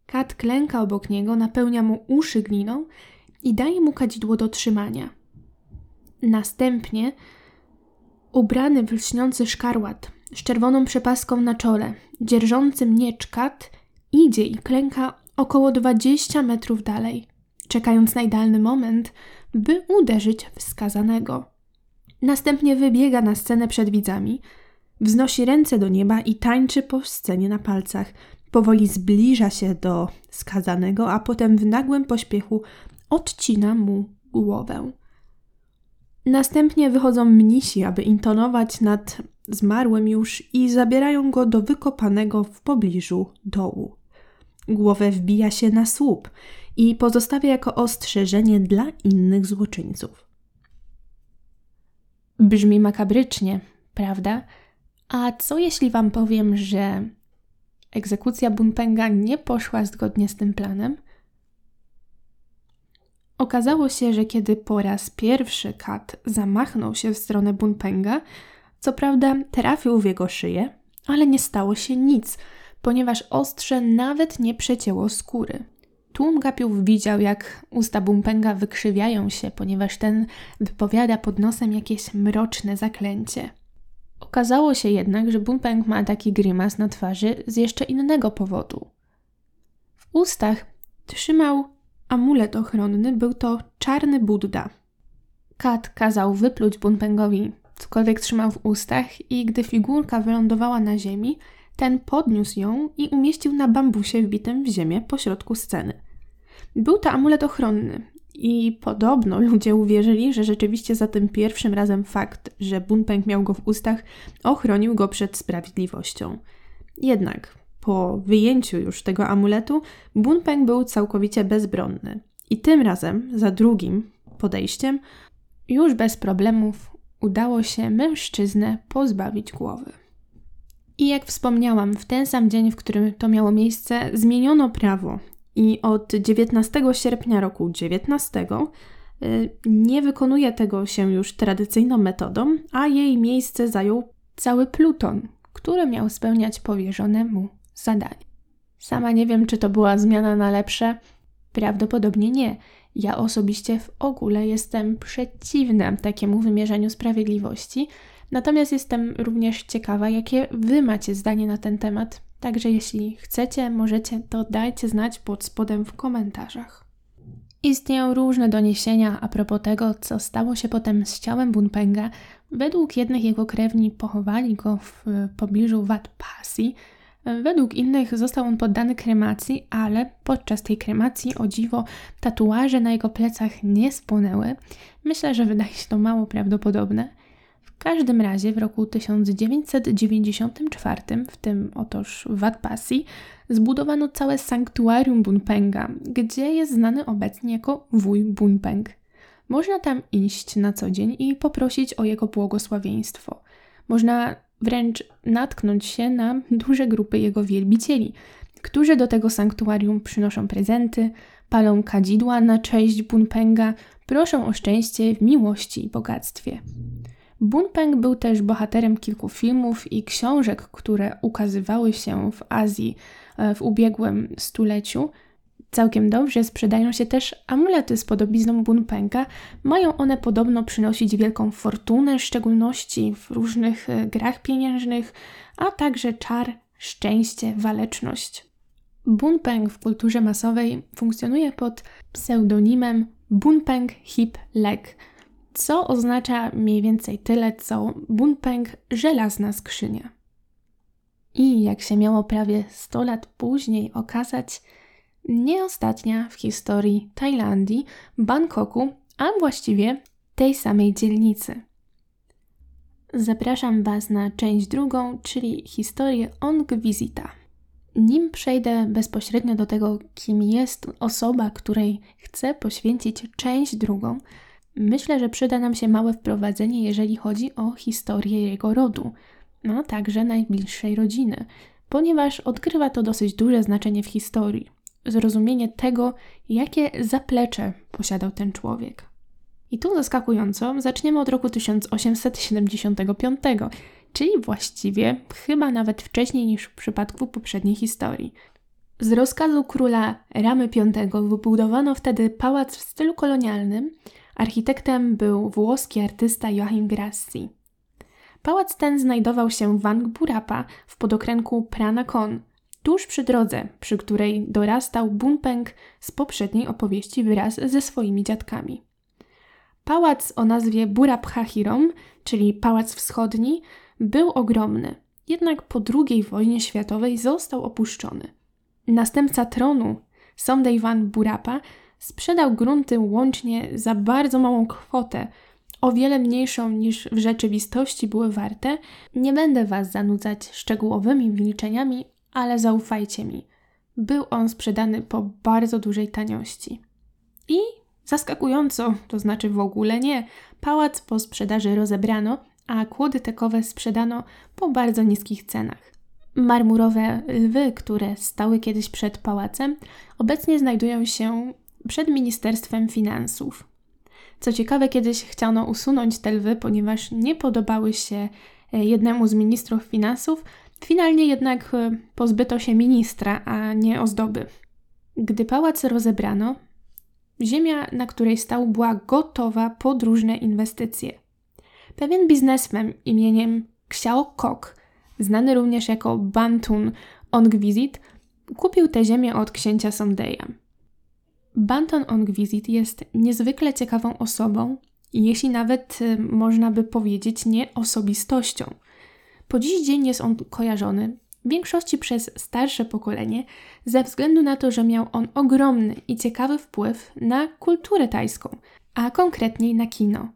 Kat klęka obok niego, napełnia mu uszy gliną i daje mu kadzidło do trzymania. Następnie ubrany w lśniący szkarłat z czerwoną przepaską na czole, dzierżący miecz kat, idzie i klęka około 20 metrów dalej, czekając na idealny moment, by uderzyć w skazanego. Następnie wybiega na scenę przed widzami, wznosi ręce do nieba i tańczy po scenie na palcach. Powoli zbliża się do skazanego, a potem w nagłym pośpiechu odcina mu głowę. Następnie wychodzą mnisi, aby intonować nad zmarłym już i zabierają go do wykopanego w pobliżu dołu. Głowę wbija się na słup i pozostawia jako ostrzeżenie dla innych złoczyńców. Brzmi makabrycznie, prawda? A co jeśli Wam powiem, że egzekucja Bunpenga nie poszła zgodnie z tym planem? Okazało się, że kiedy po raz pierwszy Kat zamachnął się w stronę Bunpenga, co prawda trafił w jego szyję, ale nie stało się nic, ponieważ ostrze nawet nie przecięło skóry. Tłum gapiów widział, jak usta Bumpęga wykrzywiają się, ponieważ ten wypowiada pod nosem jakieś mroczne zaklęcie. Okazało się jednak, że Bumpeng ma taki grymas na twarzy z jeszcze innego powodu. W ustach trzymał amulet ochronny, był to czarny Buddha. Kat kazał wypluć Bunpengowi cokolwiek trzymał w ustach i gdy figurka wylądowała na ziemi, ten podniósł ją i umieścił na bambusie wbitym w ziemię pośrodku sceny. Był to amulet ochronny i podobno ludzie uwierzyli, że rzeczywiście za tym pierwszym razem fakt, że Bunpeng miał go w ustach, ochronił go przed sprawiedliwością. Jednak po wyjęciu już tego amuletu, Bunpeng był całkowicie bezbronny. I tym razem, za drugim podejściem, już bez problemów udało się mężczyznę pozbawić głowy. I jak wspomniałam, w ten sam dzień, w którym to miało miejsce, zmieniono prawo i od 19 sierpnia roku 19 y, nie wykonuje tego się już tradycyjną metodą, a jej miejsce zajął cały Pluton, który miał spełniać powierzone mu zadanie. Sama nie wiem, czy to była zmiana na lepsze. Prawdopodobnie nie. Ja osobiście w ogóle jestem przeciwna takiemu wymierzaniu sprawiedliwości, natomiast jestem również ciekawa, jakie Wy macie zdanie na ten temat. Także jeśli chcecie, możecie, to dajcie znać pod spodem w komentarzach. Istnieją różne doniesienia a propos tego, co stało się potem z ciałem Bunpenga. Według jednych jego krewni pochowali go w pobliżu Wat Pasi, Według innych został on poddany kremacji, ale podczas tej kremacji, o dziwo, tatuaże na jego plecach nie spłonęły. Myślę, że wydaje się to mało prawdopodobne. Każdym razie w roku 1994, w tym otoż Wat Pasi, zbudowano całe sanktuarium Bunpenga, gdzie jest znany obecnie jako wuj Bunpeng. Można tam iść na co dzień i poprosić o jego błogosławieństwo. Można wręcz natknąć się na duże grupy jego wielbicieli, którzy do tego sanktuarium przynoszą prezenty, palą kadzidła na cześć Bunpenga, proszą o szczęście w miłości i bogactwie. Bunpeng był też bohaterem kilku filmów i książek, które ukazywały się w Azji e, w ubiegłym stuleciu, Całkiem dobrze sprzedają się też amulety z podobizną Bunpenga. Mają one podobno przynosić wielką fortunę, w szczególności w różnych e, grach pieniężnych, a także czar, szczęście, waleczność. Bunpeng w kulturze masowej funkcjonuje pod pseudonimem Bunpeng Hip Leg, co oznacza mniej więcej tyle co Bunpeng żelazna skrzynia. I jak się miało prawie 100 lat później okazać, nie ostatnia w historii Tajlandii, Bangkoku, a właściwie tej samej dzielnicy. Zapraszam Was na część drugą, czyli historię Ong Visita. Nim przejdę bezpośrednio do tego, kim jest osoba, której chcę poświęcić część drugą, myślę, że przyda nam się małe wprowadzenie, jeżeli chodzi o historię jego rodu, a także najbliższej rodziny, ponieważ odgrywa to dosyć duże znaczenie w historii zrozumienie tego, jakie zaplecze posiadał ten człowiek. I tu zaskakująco zaczniemy od roku 1875, czyli właściwie chyba nawet wcześniej niż w przypadku poprzedniej historii. Z rozkazu króla Ramy V wybudowano wtedy pałac w stylu kolonialnym. Architektem był włoski artysta Joachim Grassi. Pałac ten znajdował się w Angburapa w podokręgu Pranakon, tuż przy drodze, przy której dorastał Bunpeng z poprzedniej opowieści wraz ze swoimi dziadkami. Pałac o nazwie Buraphahirom, czyli Pałac Wschodni, był ogromny, jednak po II wojnie światowej został opuszczony. Następca tronu, Somdejwan Burapa, sprzedał grunty łącznie za bardzo małą kwotę, o wiele mniejszą niż w rzeczywistości były warte. Nie będę Was zanudzać szczegółowymi wyliczeniami, ale zaufajcie mi, był on sprzedany po bardzo dużej taniości. I zaskakująco, to znaczy w ogóle nie, pałac po sprzedaży rozebrano, a kłody tekowe sprzedano po bardzo niskich cenach. Marmurowe lwy, które stały kiedyś przed pałacem, obecnie znajdują się przed Ministerstwem Finansów. Co ciekawe, kiedyś chciano usunąć te lwy, ponieważ nie podobały się e, jednemu z ministrów finansów, Finalnie jednak e, pozbyto się ministra, a nie ozdoby. Gdy pałac rozebrano, ziemia, na której stał, była gotowa pod różne inwestycje. Pewien biznesmen imieniem Xiao Kok, znany również jako Bantun Ongwizit, kupił tę ziemię od księcia Sondeya. Banton Ongwizit jest niezwykle ciekawą osobą, jeśli nawet y, można by powiedzieć nie osobistością. Po dziś dzień jest on kojarzony w większości przez starsze pokolenie ze względu na to, że miał on ogromny i ciekawy wpływ na kulturę tajską, a konkretniej na kino.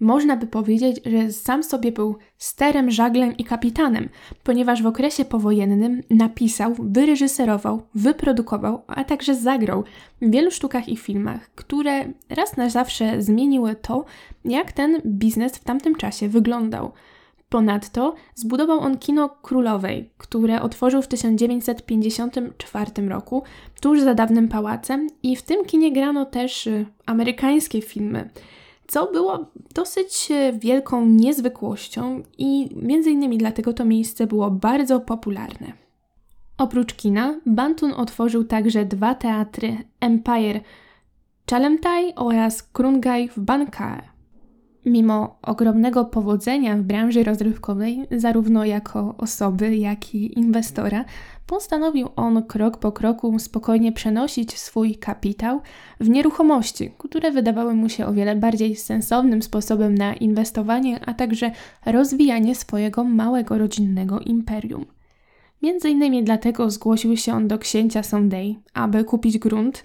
Można by powiedzieć, że sam sobie był sterem, żaglem i kapitanem, ponieważ w okresie powojennym napisał, wyreżyserował, wyprodukował, a także zagrał w wielu sztukach i filmach, które raz na zawsze zmieniły to, jak ten biznes w tamtym czasie wyglądał. Ponadto zbudował on kino królowej, które otworzył w 1954 roku, tuż za dawnym pałacem, i w tym kinie grano też y, amerykańskie filmy co było dosyć e, wielką niezwykłością i między innymi dlatego to miejsce było bardzo popularne. Oprócz kina, Bantun otworzył także dwa teatry Empire Chalemtai oraz Krungai w Bangkok. Mimo ogromnego powodzenia w branży rozrywkowej, zarówno jako osoby, jak i inwestora, postanowił on krok po kroku spokojnie przenosić swój kapitał w nieruchomości, które wydawały mu się o wiele bardziej sensownym sposobem na inwestowanie, a także rozwijanie swojego małego rodzinnego imperium. Między innymi dlatego zgłosił się on do księcia Sondej, aby kupić grunt.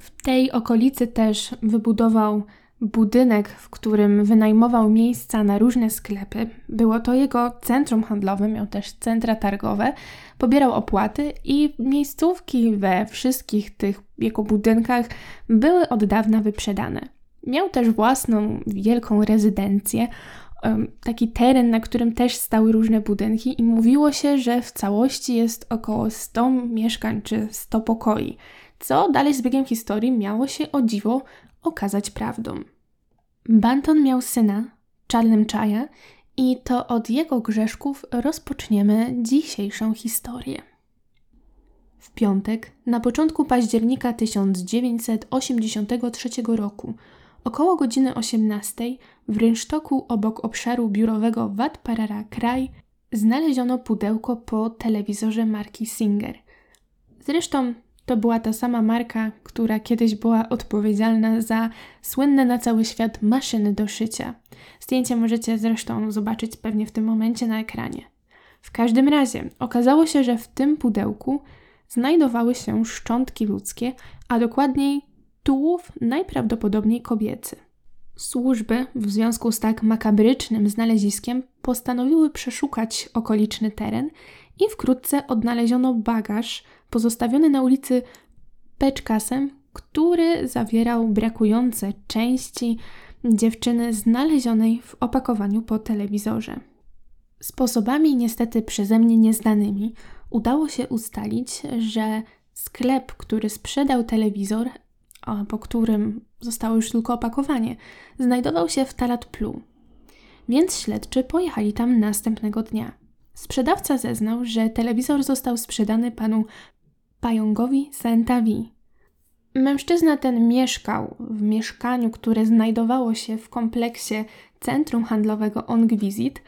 W tej okolicy też wybudował budynek, w którym wynajmował miejsca na różne sklepy. Było to jego centrum handlowe, miał też centra targowe, pobierał opłaty i miejscówki we wszystkich tych jego budynkach były od dawna wyprzedane. Miał też własną wielką rezydencję, taki teren, na którym też stały różne budynki, i mówiło się, że w całości jest około 100 mieszkań czy 100 pokoi, co dalej z biegiem historii miało się o dziwo okazać prawdą. Banton miał syna, Czarnym Czaja, i to od jego grzeszków rozpoczniemy dzisiejszą historię. W piątek, na początku października 1983 roku, około godziny 18 w rynsztoku obok obszaru biurowego Wat Parara Kraj znaleziono pudełko po telewizorze marki Singer. Zresztą to była ta sama marka, która kiedyś była odpowiedzialna za słynne na cały świat maszyny do szycia. Zdjęcie możecie zresztą zobaczyć pewnie w tym momencie na ekranie. W każdym razie okazało się, że w tym pudełku znajdowały się szczątki ludzkie, a dokładniej tułów najprawdopodobniej kobiecy. Służby w związku z tak makabrycznym znaleziskiem postanowiły przeszukać okoliczny teren i wkrótce odnaleziono bagaż pozostawiony na ulicy Peczkasem, który zawierał brakujące części dziewczyny znalezionej w opakowaniu po telewizorze. Sposobami niestety przeze mnie nieznanymi udało się ustalić, że sklep, który sprzedał telewizor, po którym zostało już tylko opakowanie, znajdował się w Talatplu. Więc śledczy pojechali tam następnego dnia. Sprzedawca zeznał, że telewizor został sprzedany panu Pajągowi Sentawi. Mężczyzna ten mieszkał w mieszkaniu, które znajdowało się w kompleksie centrum handlowego Ongwizit,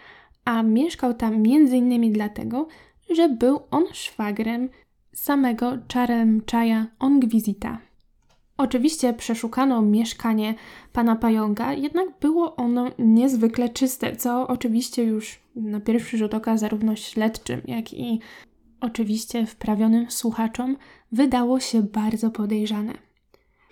a mieszkał tam m.in. dlatego, że był on szwagrem samego Charemchaja Ongwizita. Oczywiście przeszukano mieszkanie pana pająka, jednak było ono niezwykle czyste, co oczywiście już na pierwszy rzut oka zarówno śledczym, jak i oczywiście wprawionym słuchaczom wydało się bardzo podejrzane.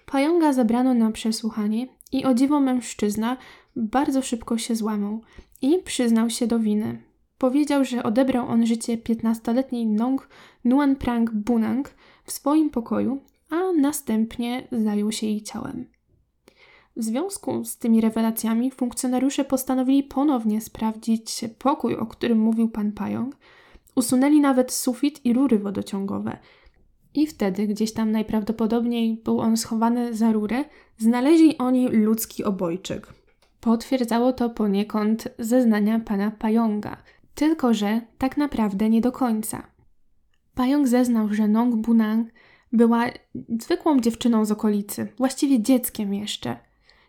Pająka zabrano na przesłuchanie i o dziwo mężczyzna bardzo szybko się złamał i przyznał się do winy. Powiedział, że odebrał on życie 15-letniej Nong Nuan Prang Bunang w swoim pokoju, a następnie zajął się jej ciałem. W związku z tymi rewelacjami funkcjonariusze postanowili ponownie sprawdzić pokój, o którym mówił pan Pająk, Usunęli nawet sufit i rury wodociągowe. I wtedy, gdzieś tam najprawdopodobniej był on schowany za rurę, znaleźli oni ludzki obojczyk. Potwierdzało to poniekąd zeznania pana Pająga, tylko że tak naprawdę nie do końca. Pająk zeznał, że Nong Bunang Była zwykłą dziewczyną z okolicy, właściwie dzieckiem jeszcze.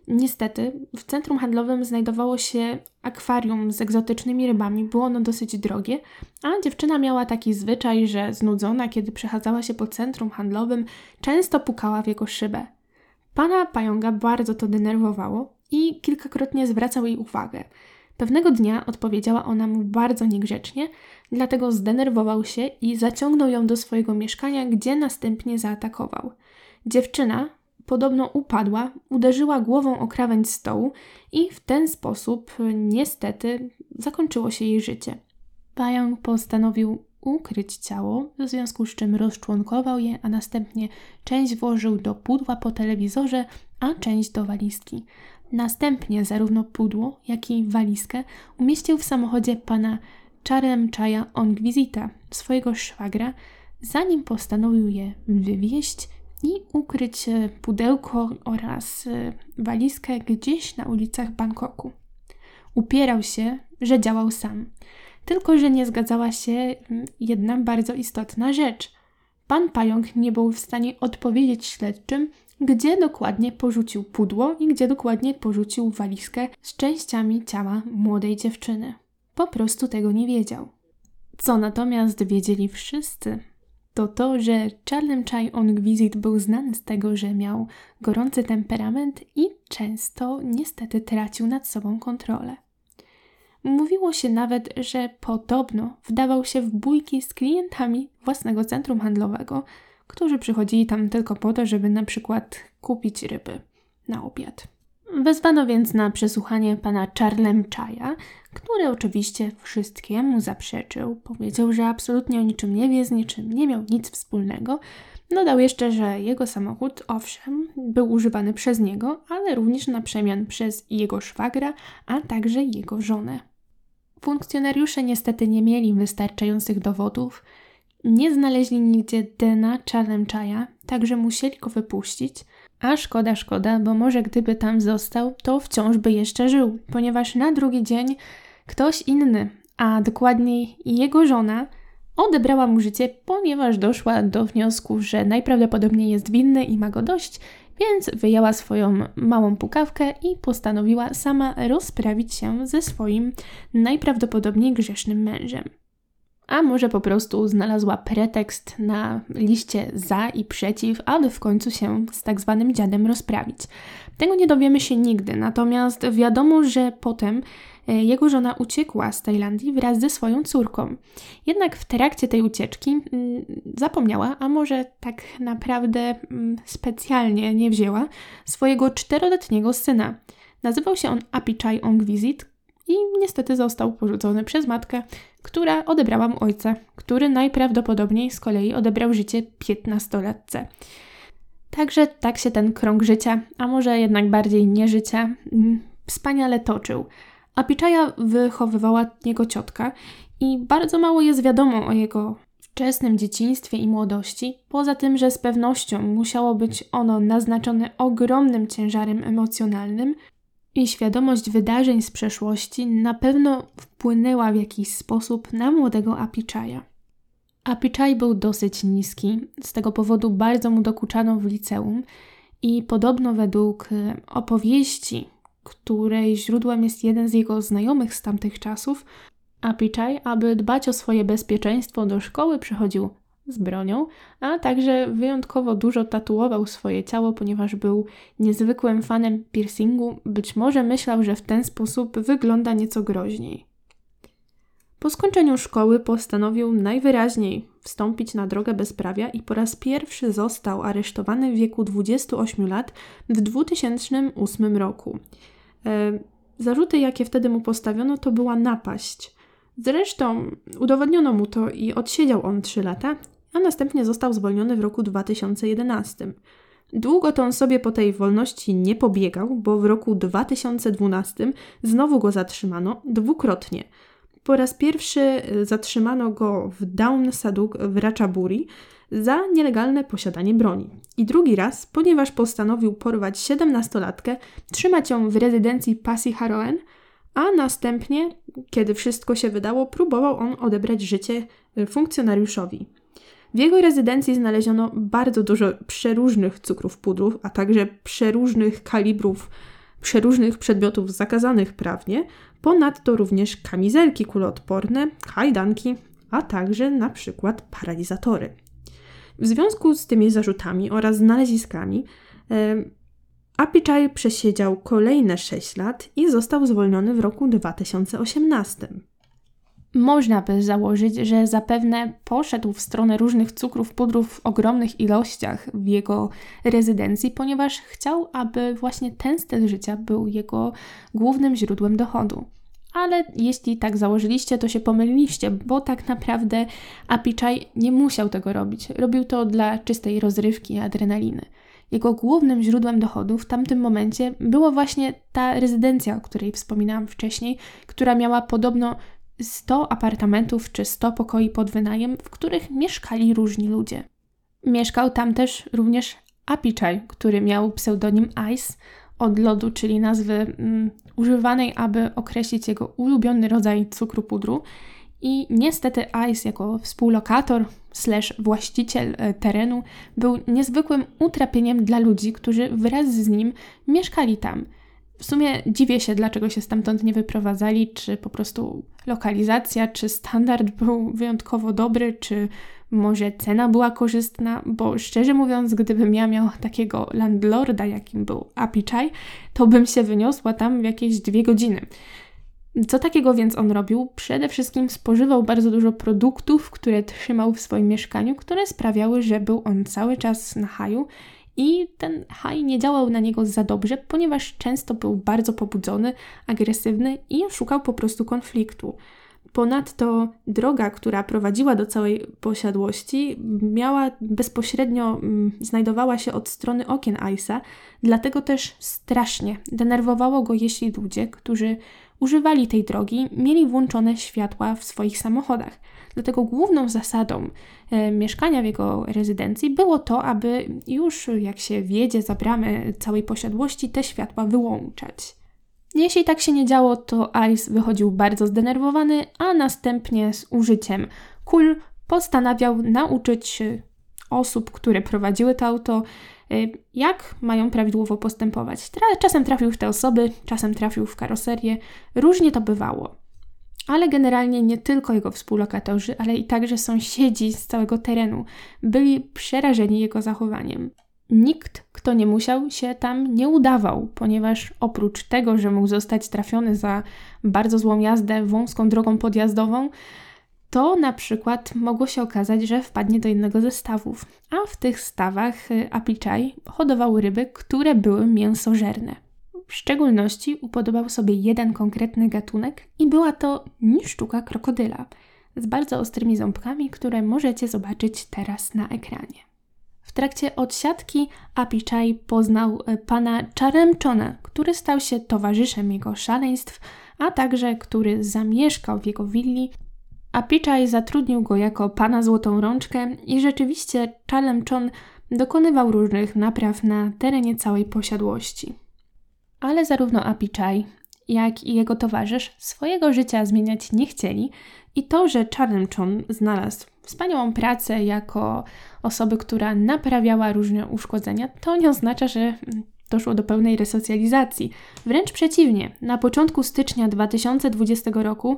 Niestety, w centrum handlowym znajdowało się akwarium z egzotycznymi rybami. Było ono dosyć drogie, a dziewczyna miała taki zwyczaj, że znudzona, kiedy przechadzała się po centrum handlowym, często pukała w jego szybę. Pana pająka bardzo to denerwowało i kilkakrotnie zwracał jej uwagę. Pewnego dnia odpowiedziała ona mu bardzo niegrzecznie, dlatego zdenerwował się i zaciągnął ją do swojego mieszkania, gdzie następnie zaatakował. Dziewczyna, podobno upadła, uderzyła głową o krawędź stołu i w ten sposób niestety zakończyło się jej życie. Pająk postanowił ukryć ciało, w związku z czym rozczłonkował je, a następnie część włożył do pudła po telewizorze, a część do walizki. Następnie zarówno pudło, jak i walizkę umieścił w samochodzie pana Czarem Czaja Ongwizita, swojego szwagra, zanim postanowił je wywieźć i ukryć e, pudełko oraz e, walizkę gdzieś na ulicach Bangkoku. Upierał się, że działał sam. Tylko, że nie zgadzała się jedna bardzo istotna rzecz. Pan pająk nie był w stanie odpowiedzieć śledczym, gdzie dokładnie porzucił pudło i gdzie dokładnie porzucił walizkę z częściami ciała młodej dziewczyny. Po prostu tego nie wiedział. Co natomiast wiedzieli wszyscy, to to, że Charlem Chai Ongwizit był znany z tego, że miał gorący temperament i często niestety tracił nad sobą kontrolę. Mówiło się nawet, że podobno wdawał się w bójki z klientami własnego centrum handlowego, którzy przychodzili tam tylko po to, żeby na przykład kupić ryby na obiad. Wezwano więc na przesłuchanie pana Charlem Chaya, który oczywiście wszystkiemu zaprzeczył. Powiedział, że absolutnie o niczym nie wie, z niczym nie miał nic wspólnego. Dodał jeszcze, że jego samochód, owszem, był używany przez niego, ale również na przemian przez jego szwagra, a także jego żonę. Funkcjonariusze niestety nie mieli wystarczających dowodów, nie znaleźli nigdzie Dena Chalemchaya, także musieli go wypuścić. A szkoda, szkoda, bo może gdyby tam został, to wciąż by jeszcze żył, ponieważ na drugi dzień ktoś inny, a dokładniej jego żona, odebrała mu życie, ponieważ doszła do wniosku, że najprawdopodobniej jest winny i ma go dość, więc wyjęła swoją małą pukawkę i postanowiła sama rozprawić się ze swoim najprawdopodobniej grzesznym mężem. A może po prostu znalazła pretekst na liście za i przeciw, aby w końcu się z tak zwanym dziadem rozprawić. Tego nie dowiemy się nigdy, natomiast wiadomo, że potem e, jego żona uciekła z Tajlandii wraz ze swoją córką. Jednak w trakcie tej ucieczki mm, zapomniała, a może tak naprawdę mm, specjalnie nie wzięła, swojego czteroletniego syna. Nazywał się on Apichai Ongwizit i niestety został porzucony przez matkę, która odebrała mu ojca, który najprawdopodobniej z kolei odebrał życie piętnastolatce. Także tak się ten krąg życia, a może jednak bardziej nie życia, mm, wspaniale toczył. A Piczaja wychowywała jego ciotka i bardzo mało jest wiadomo o jego wczesnym dzieciństwie i młodości, poza tym, że z pewnością musiało być ono naznaczone ogromnym ciężarem emocjonalnym, i świadomość wydarzeń z przeszłości na pewno wpłynęła w jakiś sposób na młodego Apiczaja. Apiczaj był dosyć niski, z tego powodu bardzo mu dokuczano w liceum i podobno według e, opowieści, której źródłem jest jeden z jego znajomych z tamtych czasów, Apiczaj, aby dbać o swoje bezpieczeństwo do szkoły przychodził z bronią, a także wyjątkowo dużo tatuował swoje ciało, ponieważ był niezwykłym fanem piercingu. Być może myślał, że w ten sposób wygląda nieco groźniej. Po skończeniu szkoły postanowił najwyraźniej wstąpić na drogę bezprawia i po raz pierwszy został aresztowany w wieku 28 lat w 2008 roku. E, zarzuty, jakie wtedy mu postawiono, to była napaść. Zresztą udowodniono mu to i odsiedział on 3 lata a następnie został zwolniony w roku 2011. Długo to on sobie po tej wolności nie pobiegał, bo w roku 2012 znowu go zatrzymano dwukrotnie. Po raz pierwszy y, zatrzymano go w Down Saduk w Ratchaburi za nielegalne posiadanie broni. I drugi raz, ponieważ postanowił porwać 17-latkę, trzymać ją w rezydencji Pasi Haroen, a następnie, kiedy wszystko się wydało, próbował on odebrać życie y, funkcjonariuszowi. W jego rezydencji znaleziono bardzo dużo przeróżnych cukrów pudrów, a także przeróżnych kalibrów, przeróżnych przedmiotów zakazanych prawnie, ponadto również kamizelki kuloodporne, kajdanki, a także na przykład paralizatory. W związku z tymi zarzutami oraz znaleziskami e, Apichai przesiedział kolejne 6 lat i został zwolniony w roku 2018. Można by założyć, że zapewne poszedł w stronę różnych cukrów, pudrów w ogromnych ilościach w jego rezydencji, ponieważ chciał, aby właśnie ten styl życia był jego głównym źródłem dochodu. Ale jeśli tak założyliście, to się pomyliliście, bo tak naprawdę Apichai nie musiał tego robić. Robił to dla czystej rozrywki i adrenaliny. Jego głównym źródłem dochodu w tamtym momencie było właśnie ta rezydencja, o której wspominałam wcześniej, która miała podobno 100 apartamentów czy 100 pokoi pod wynajem, w których mieszkali różni ludzie. Mieszkał tam też również Apichai, który miał pseudonim Ice od lodu, czyli nazwy mm, używanej, aby określić jego ulubiony rodzaj cukru pudru. I niestety Ice jako współlokator slash właściciel e, terenu był niezwykłym utrapieniem dla ludzi, którzy wraz z nim mieszkali tam. W sumie dziwię się, dlaczego się stamtąd nie wyprowadzali, czy po prostu lokalizacja, czy standard był wyjątkowo dobry, czy może cena była korzystna, bo szczerze mówiąc, gdybym ja miała takiego landlorda, jakim był Apichai, to bym się wyniosła tam w jakieś dwie godziny. Co takiego więc on robił? Przede wszystkim spożywał bardzo dużo produktów, które trzymał w swoim mieszkaniu, które sprawiały, że był on cały czas na haju i ten haj nie działał na niego za dobrze, ponieważ często był bardzo pobudzony, agresywny i szukał po prostu konfliktu. Ponadto droga, która prowadziła do całej posiadłości, miała bezpośrednio, mm, znajdowała się od strony okien Ice'a, dlatego też strasznie denerwowało go, jeśli ludzie, którzy używali tej drogi, mieli włączone światła w swoich samochodach. Dlatego główną zasadą e, mieszkania w jego rezydencji było to, aby już jak się wjedzie za bramę całej posiadłości, te światła wyłączać. Jeśli tak się nie działo, to Ice wychodził bardzo zdenerwowany, a następnie z użyciem kul postanawiał nauczyć osób, które prowadziły to auto, y, jak mają prawidłowo postępować. Czasem trafił w te osoby, czasem trafił w karoserię, różnie to bywało. Ale generalnie nie tylko jego współlokatorzy, ale i także sąsiedzi z całego terenu byli przerażeni jego zachowaniem. Nikt, kto nie musiał, się tam nie udawał, ponieważ oprócz tego, że mógł zostać trafiony za bardzo złą jazdę wąską drogą podjazdową, to na przykład mogło się okazać, że wpadnie do jednego ze stawów, a w tych stawach y, Apichai hodował ryby, które były mięsożerne. W szczególności upodobał sobie jeden konkretny gatunek i była to niszczuka krokodyla z bardzo ostrymi ząbkami, które możecie zobaczyć teraz na ekranie. W trakcie odsiadki Apichai poznał y, pana Charemchona, który stał się towarzyszem jego szaleństw, a także który zamieszkał w jego willi a Pichai zatrudnił go jako pana złotą rączkę i rzeczywiście Chon dokonywał różnych napraw na terenie całej posiadłości. Ale zarówno Apichai, jak i jego towarzysz swojego życia zmieniać nie chcieli i to, że Chon znalazł wspaniałą pracę jako osoby, która naprawiała różne uszkodzenia, to nie oznacza, że doszło do pełnej resocjalizacji. Wręcz przeciwnie, na początku stycznia 2020 roku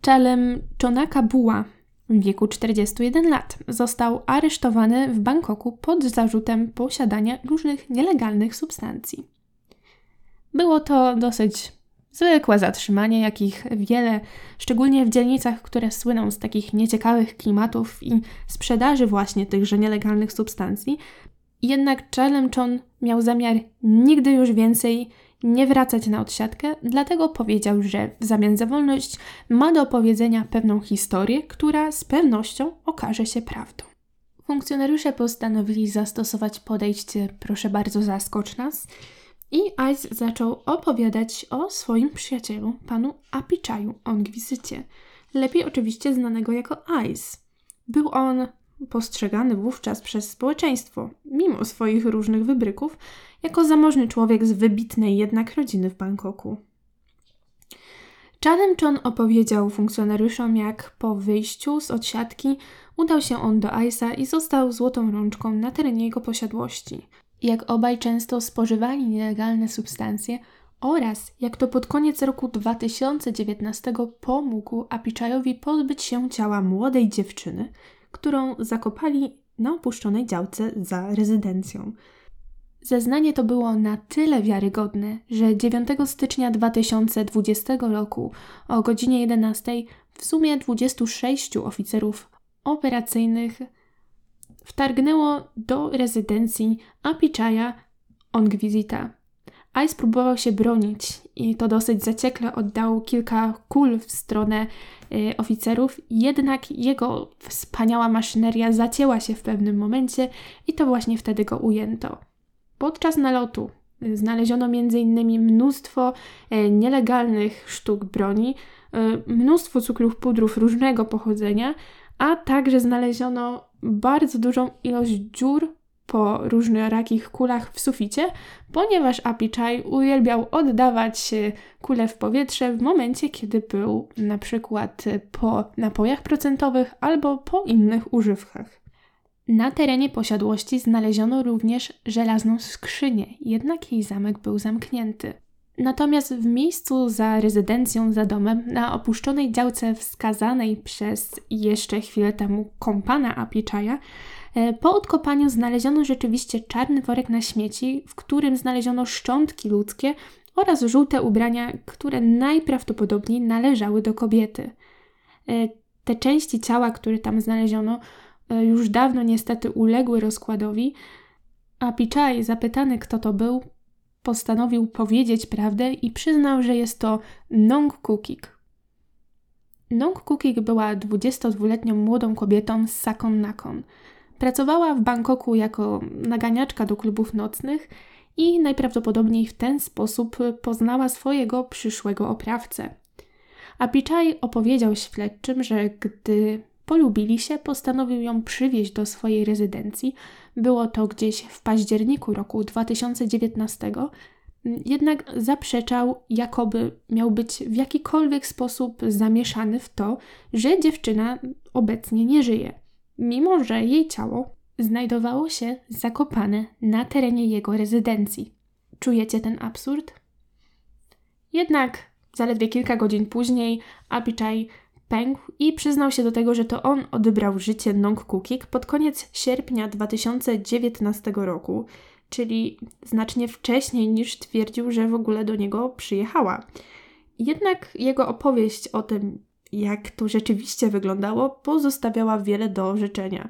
Czelem Chonaka Buła w wieku 41 lat został aresztowany w Bangkoku pod zarzutem posiadania różnych nielegalnych substancji. Było to dosyć zwykłe zatrzymanie, jakich wiele, szczególnie w dzielnicach, które słyną z takich nieciekawych klimatów i sprzedaży właśnie tychże nielegalnych substancji. Jednak Czelem Chon miał zamiar nigdy już więcej nie wracać na odsiadkę, dlatego powiedział, że w zamian za wolność ma do opowiedzenia pewną historię, która z pewnością okaże się prawdą. Funkcjonariusze postanowili zastosować podejście proszę bardzo zaskocz nas i Ice zaczął opowiadać o swoim przyjacielu, panu Apichaju Ongwisycie, lepiej oczywiście znanego jako Ice. Był on postrzegany wówczas przez społeczeństwo, mimo swoich różnych wybryków, jako zamożny człowiek z wybitnej jednak rodziny w Bangkoku. Chanem opowiedział funkcjonariuszom, jak po wyjściu z odsiadki udał się on do Ice'a i został złotą rączką na terenie jego posiadłości. Jak obaj często spożywali nielegalne substancje oraz jak to pod koniec roku 2019 pomógł Apiczajowi pozbyć się ciała młodej dziewczyny, którą zakopali na opuszczonej działce za rezydencją. Zeznanie to było na tyle wiarygodne, że 9 stycznia 2020 roku o godzinie 11 w sumie 26 oficerów operacyjnych wtargnęło do rezydencji Apiczaja Ongwizita. Ice próbował się bronić i to dosyć zaciekle oddał kilka kul w stronę y, oficerów, jednak jego wspaniała maszyneria zacięła się w pewnym momencie i to właśnie wtedy go ujęto. Podczas nalotu znaleziono m.in. mnóstwo e, nielegalnych sztuk broni, e, mnóstwo cukrów pudrów różnego pochodzenia, a także znaleziono bardzo dużą ilość dziur po różnorakich kulach w suficie, ponieważ Apichai uwielbiał oddawać kule w powietrze w momencie, kiedy był na przykład po napojach procentowych albo po innych używkach. Na terenie posiadłości znaleziono również żelazną skrzynię, jednak jej zamek był zamknięty. Natomiast w miejscu za rezydencją, za domem, na opuszczonej działce wskazanej przez jeszcze chwilę temu kompana Apiczaja, e, po odkopaniu znaleziono rzeczywiście czarny worek na śmieci, w którym znaleziono szczątki ludzkie oraz żółte ubrania, które najprawdopodobniej należały do kobiety. E, te części ciała, które tam znaleziono, E, już dawno niestety uległy rozkładowi, a Pichai, zapytany kto to był, postanowił powiedzieć prawdę i przyznał, że jest to Nong Kukik. Nong Kukik była 22-letnią młodą kobietą z Sakon Nakon. Pracowała w Bangkoku jako naganiaczka do klubów nocnych i najprawdopodobniej w ten sposób poznała swojego przyszłego oprawcę. A Pichai opowiedział śledczym, że gdy Polubili się, postanowił ją przywieźć do swojej rezydencji. Było to gdzieś w październiku roku 2019, jednak zaprzeczał, jakoby miał być w jakikolwiek sposób zamieszany w to, że dziewczyna obecnie nie żyje, mimo że jej ciało znajdowało się zakopane na terenie jego rezydencji. Czujecie ten absurd? Jednak zaledwie kilka godzin później Apichai pękł i przyznał się do tego, że to on odebrał życie Nong Kukik pod koniec sierpnia 2019 roku, czyli znacznie wcześniej niż twierdził, że w ogóle do niego przyjechała. Jednak jego opowieść o tym, jak to rzeczywiście wyglądało, pozostawiała wiele do życzenia.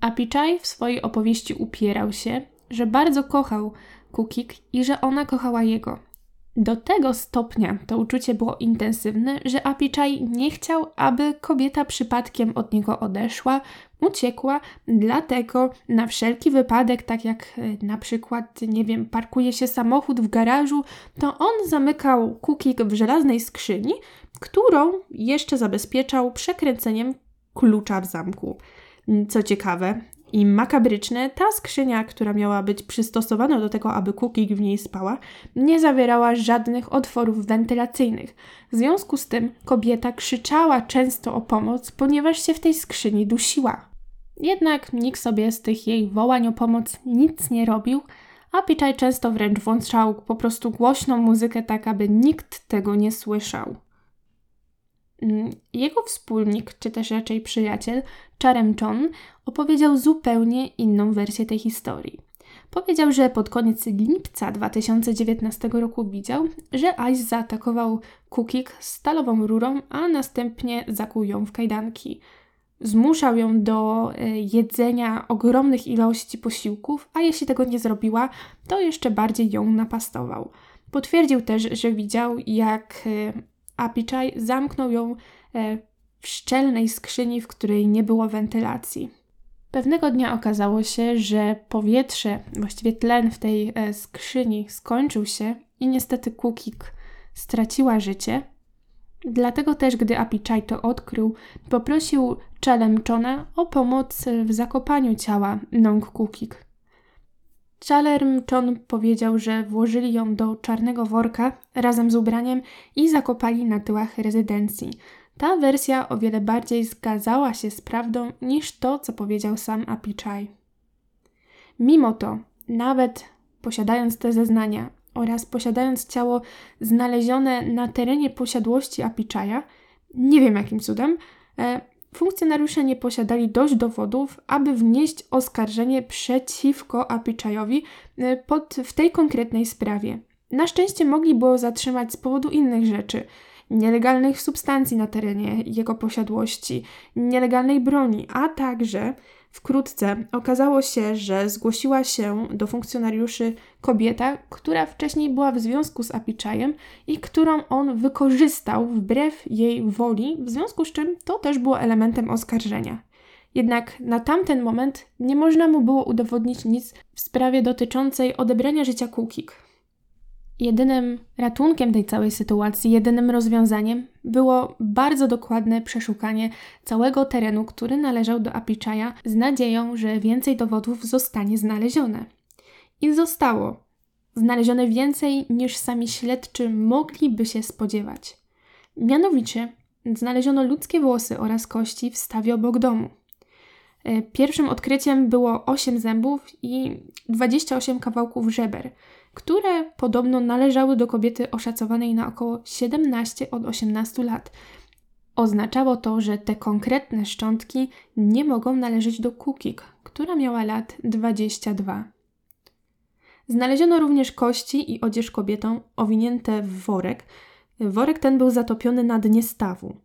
A Pichai w swojej opowieści upierał się, że bardzo kochał Kukik i że ona kochała jego. Do tego stopnia to uczucie było intensywne, że Apichai nie chciał, aby kobieta przypadkiem od niego odeszła, uciekła, dlatego na wszelki wypadek, tak jak e, na przykład, nie wiem, parkuje się samochód w garażu, to on zamykał kukik w żelaznej skrzyni, którą jeszcze zabezpieczał przekręceniem klucza w zamku. Co ciekawe, i makabryczne, ta skrzynia, która miała być przystosowana do tego, aby Cookie w niej spała, nie zawierała żadnych otworów wentylacyjnych. W związku z tym kobieta krzyczała często o pomoc, ponieważ się w tej skrzyni dusiła. Jednak nikt sobie z tych jej wołań o pomoc nic nie robił, a Pichai często wręcz włączał po prostu głośną muzykę tak, aby nikt tego nie słyszał. Mm, jego wspólnik, czy też raczej przyjaciel, Charem Chon, opowiedział zupełnie inną wersję tej historii. Powiedział, że pod koniec lipca 2019 roku widział, że Ice zaatakował Kukik stalową rurą, a następnie zakuł ją w kajdanki. Zmuszał ją do e, jedzenia ogromnych ilości posiłków, a jeśli tego nie zrobiła, to jeszcze bardziej ją napastował. Potwierdził też, że widział, jak e, Apichai zamknął ją e, w szczelnej skrzyni, w której nie było wentylacji. Pewnego dnia okazało się, że powietrze, właściwie tlen w tej e, skrzyni skończył się i niestety Kukik straciła życie. Dlatego też, gdy Apichai to odkrył, poprosił Chalemchona o pomoc w zakopaniu ciała Nong Kukik. Chalermchon powiedział, że włożyli ją do czarnego worka razem z ubraniem i zakopali na tyłach rezydencji. Ta wersja o wiele bardziej zgadzała się z prawdą niż to, co powiedział sam Apichai. Mimo to, nawet posiadając te zeznania oraz posiadając ciało znalezione na terenie posiadłości Apichaja, nie wiem jakim cudem, e, funkcjonariusze nie posiadali dość dowodów, aby wnieść oskarżenie przeciwko Apichajowi e, pod, w tej konkretnej sprawie. Na szczęście mogli było zatrzymać z powodu innych rzeczy – nielegalnych substancji na terenie jego posiadłości, nielegalnej broni, a także wkrótce okazało się, że zgłosiła się do funkcjonariuszy kobieta, która wcześniej była w związku z Apiczajem i którą on wykorzystał wbrew jej woli, w związku z czym to też było elementem oskarżenia. Jednak na tamten moment nie można mu było udowodnić nic w sprawie dotyczącej odebrania życia Kukik. Jedynym ratunkiem tej całej sytuacji, jedynym rozwiązaniem było bardzo dokładne przeszukanie całego terenu, który należał do Apiczaja, z nadzieją, że więcej dowodów zostanie znalezione. I zostało znalezione więcej niż sami śledczy mogliby się spodziewać. Mianowicie znaleziono ludzkie włosy oraz kości w stawie obok domu. E, pierwszym odkryciem było 8 zębów i 28 kawałków żeber, które podobno należały do kobiety oszacowanej na około 17 od 18 lat. Oznaczało to, że te konkretne szczątki nie mogą należeć do Kukik, która miała lat 22. Znaleziono również kości i odzież kobietą owinięte w worek. Worek ten był zatopiony na dnie stawu.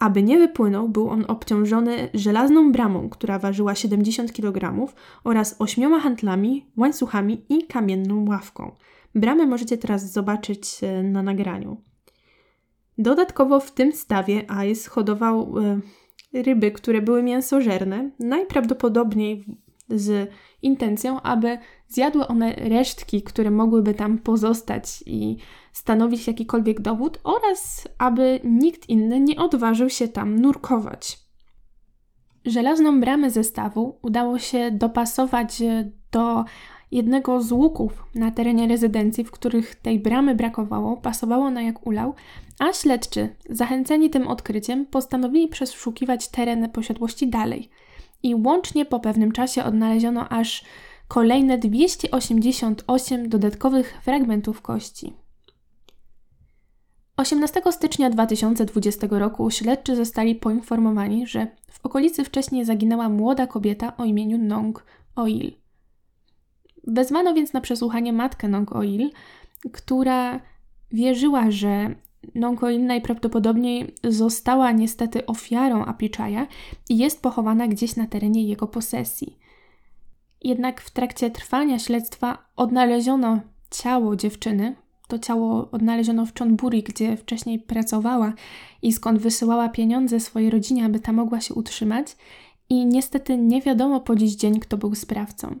Aby nie wypłynął, był on obciążony żelazną bramą, która ważyła 70 kg oraz ośmioma handlami, łańcuchami i kamienną ławką. Bramę możecie teraz zobaczyć e, na nagraniu. Dodatkowo w tym stawie Ice hodował e, ryby, które były mięsożerne, najprawdopodobniej z intencją, aby zjadły one resztki, które mogłyby tam pozostać i stanowić jakikolwiek dowód, oraz aby nikt inny nie odważył się tam nurkować. Żelazną bramę zestawu udało się dopasować do jednego z łuków na terenie rezydencji, w których tej bramy brakowało, pasowało na jak ulał, a śledczy, zachęceni tym odkryciem, postanowili przeszukiwać teren posiadłości dalej – i łącznie po pewnym czasie odnaleziono aż kolejne 288 dodatkowych fragmentów kości. 18 stycznia 2020 roku śledczy zostali poinformowani, że w okolicy wcześniej zaginęła młoda kobieta o imieniu Nong Oil. Wezwano więc na przesłuchanie matkę Nong Oil, która wierzyła, że Nonkoin najprawdopodobniej została niestety ofiarą Apichaja i jest pochowana gdzieś na terenie jego posesji. Jednak w trakcie trwania śledztwa odnaleziono ciało dziewczyny. To ciało odnaleziono w Chonburi, gdzie wcześniej pracowała i skąd wysyłała pieniądze swojej rodzinie, aby ta mogła się utrzymać. I niestety nie wiadomo po dziś dzień, kto był sprawcą.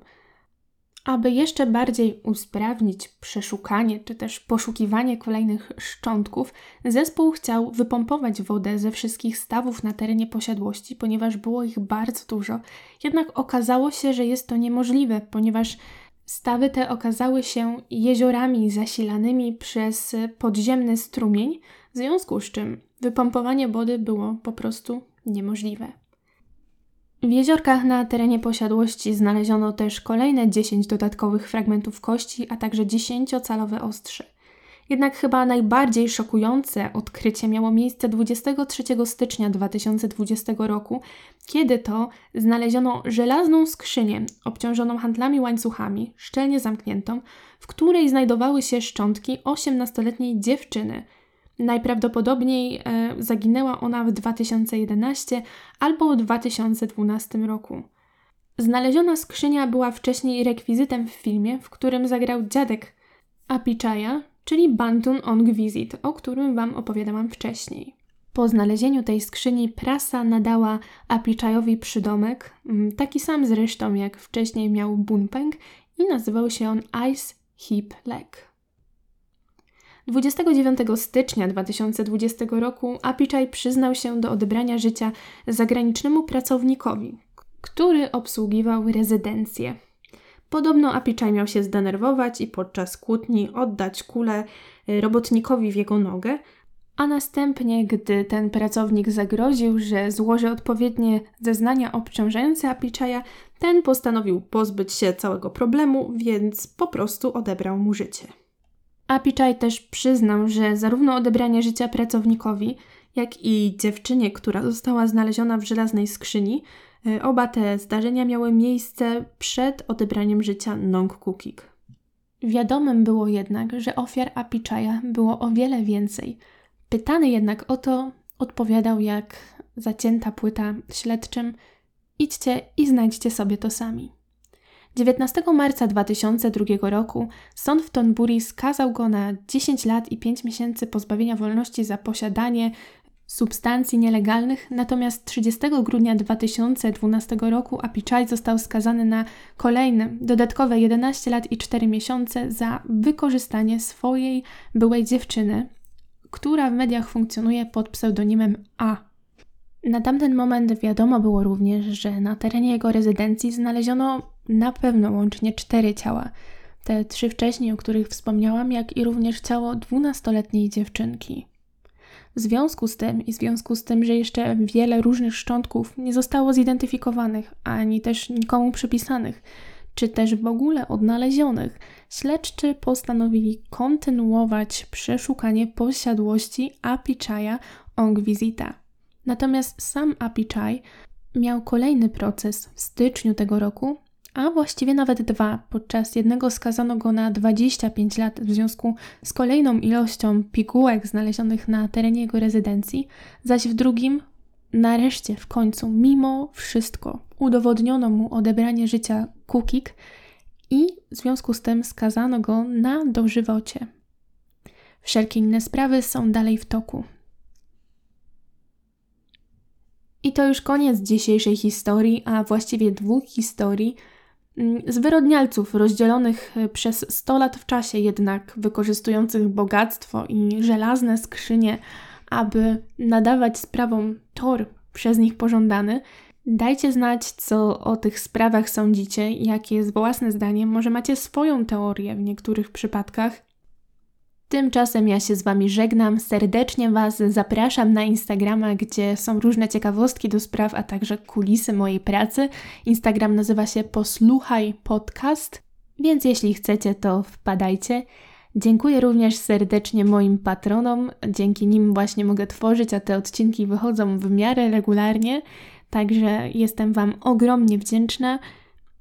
Aby jeszcze bardziej usprawnić przeszukanie czy też poszukiwanie kolejnych szczątków, zespół chciał wypompować wodę ze wszystkich stawów na terenie posiadłości, ponieważ było ich bardzo dużo. Jednak okazało się, że jest to niemożliwe, ponieważ stawy te okazały się jeziorami zasilanymi przez podziemny strumień, w związku z czym wypompowanie wody było po prostu niemożliwe. W jeziorkach na terenie posiadłości znaleziono też kolejne 10 dodatkowych fragmentów kości, a także 10-calowe ostrze. Jednak chyba najbardziej szokujące odkrycie miało miejsce 23 stycznia 2020 roku, kiedy to znaleziono żelazną skrzynię obciążoną handlami łańcuchami, szczelnie zamkniętą, w której znajdowały się szczątki 18-letniej dziewczyny – Najprawdopodobniej e, zaginęła ona w 2011 albo 2012 roku. Znaleziona skrzynia była wcześniej rekwizytem w filmie, w którym zagrał dziadek Apichaya, czyli Bantun Ong Visit, o którym Wam opowiadałam wcześniej. Po znalezieniu tej skrzyni prasa nadała Apichayowi przydomek, mm, taki sam zresztą jak wcześniej miał Bunpeng i nazywał się on Ice Hip Leg. 29 stycznia 2020 roku Apichaj przyznał się do odebrania życia zagranicznemu pracownikowi, który obsługiwał rezydencję. Podobno Apiczaj miał się zdenerwować i podczas kłótni oddać kulę y, robotnikowi w jego nogę, a następnie, gdy ten pracownik zagroził, że złoży odpowiednie zeznania obciążające Apiczaja, ten postanowił pozbyć się całego problemu, więc po prostu odebrał mu życie. Apiczaj też przyznał, że zarówno odebranie życia pracownikowi, jak i dziewczynie, która została znaleziona w żelaznej skrzyni, oba te zdarzenia miały miejsce przed odebraniem życia Nong Kukik. Wiadomym było jednak, że ofiar Apiczaja było o wiele więcej. Pytany jednak o to, odpowiadał jak zacięta płyta śledczym: idźcie i znajdźcie sobie to sami. 19 marca 2002 roku sąd w Tonburi skazał go na 10 lat i 5 miesięcy pozbawienia wolności za posiadanie substancji nielegalnych, natomiast 30 grudnia 2012 roku Apichai został skazany na kolejne dodatkowe 11 lat i 4 miesiące za wykorzystanie swojej byłej dziewczyny, która w mediach funkcjonuje pod pseudonimem A. Na tamten moment wiadomo było również, że na terenie jego rezydencji znaleziono na pewno łącznie cztery ciała. Te trzy wcześniej, o których wspomniałam, jak i również ciało dwunastoletniej dziewczynki. W związku z tym i w związku z tym, że jeszcze wiele różnych szczątków nie zostało zidentyfikowanych, ani też nikomu przypisanych, czy też w ogóle odnalezionych, śledczy postanowili kontynuować przeszukanie posiadłości Apichaya Ongwizita. Natomiast sam Apichai miał kolejny proces w styczniu tego roku, a właściwie nawet dwa. Podczas jednego skazano go na 25 lat w związku z kolejną ilością pigułek znalezionych na terenie jego rezydencji, zaś w drugim, nareszcie w końcu, mimo wszystko, udowodniono mu odebranie życia Kukik i w związku z tym skazano go na dożywocie. Wszelkie inne sprawy są dalej w toku. I to już koniec dzisiejszej historii, a właściwie dwóch historii, zwyrodnialców rozdzielonych e, przez 100 lat w czasie, jednak wykorzystujących bogactwo i żelazne skrzynie, aby nadawać sprawom tor przez nich pożądany. Dajcie znać, co o tych sprawach sądzicie, jakie jest własne zdanie. Może macie swoją teorię w niektórych przypadkach. Tymczasem ja się z Wami żegnam, serdecznie Was zapraszam na Instagrama, gdzie są różne ciekawostki do spraw, a także kulisy mojej pracy. Instagram nazywa się Posłuchaj Podcast, więc jeśli chcecie, to wpadajcie. Dziękuję również serdecznie moim patronom, dzięki nim właśnie mogę tworzyć, a te odcinki wychodzą w miarę regularnie, także jestem Wam ogromnie wdzięczna.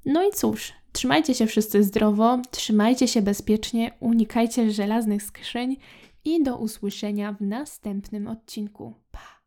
No i cóż, Trzymajcie się wszyscy zdrowo, trzymajcie się bezpiecznie, unikajcie żelaznych skrzyń i do usłyszenia w następnym odcinku. Pa!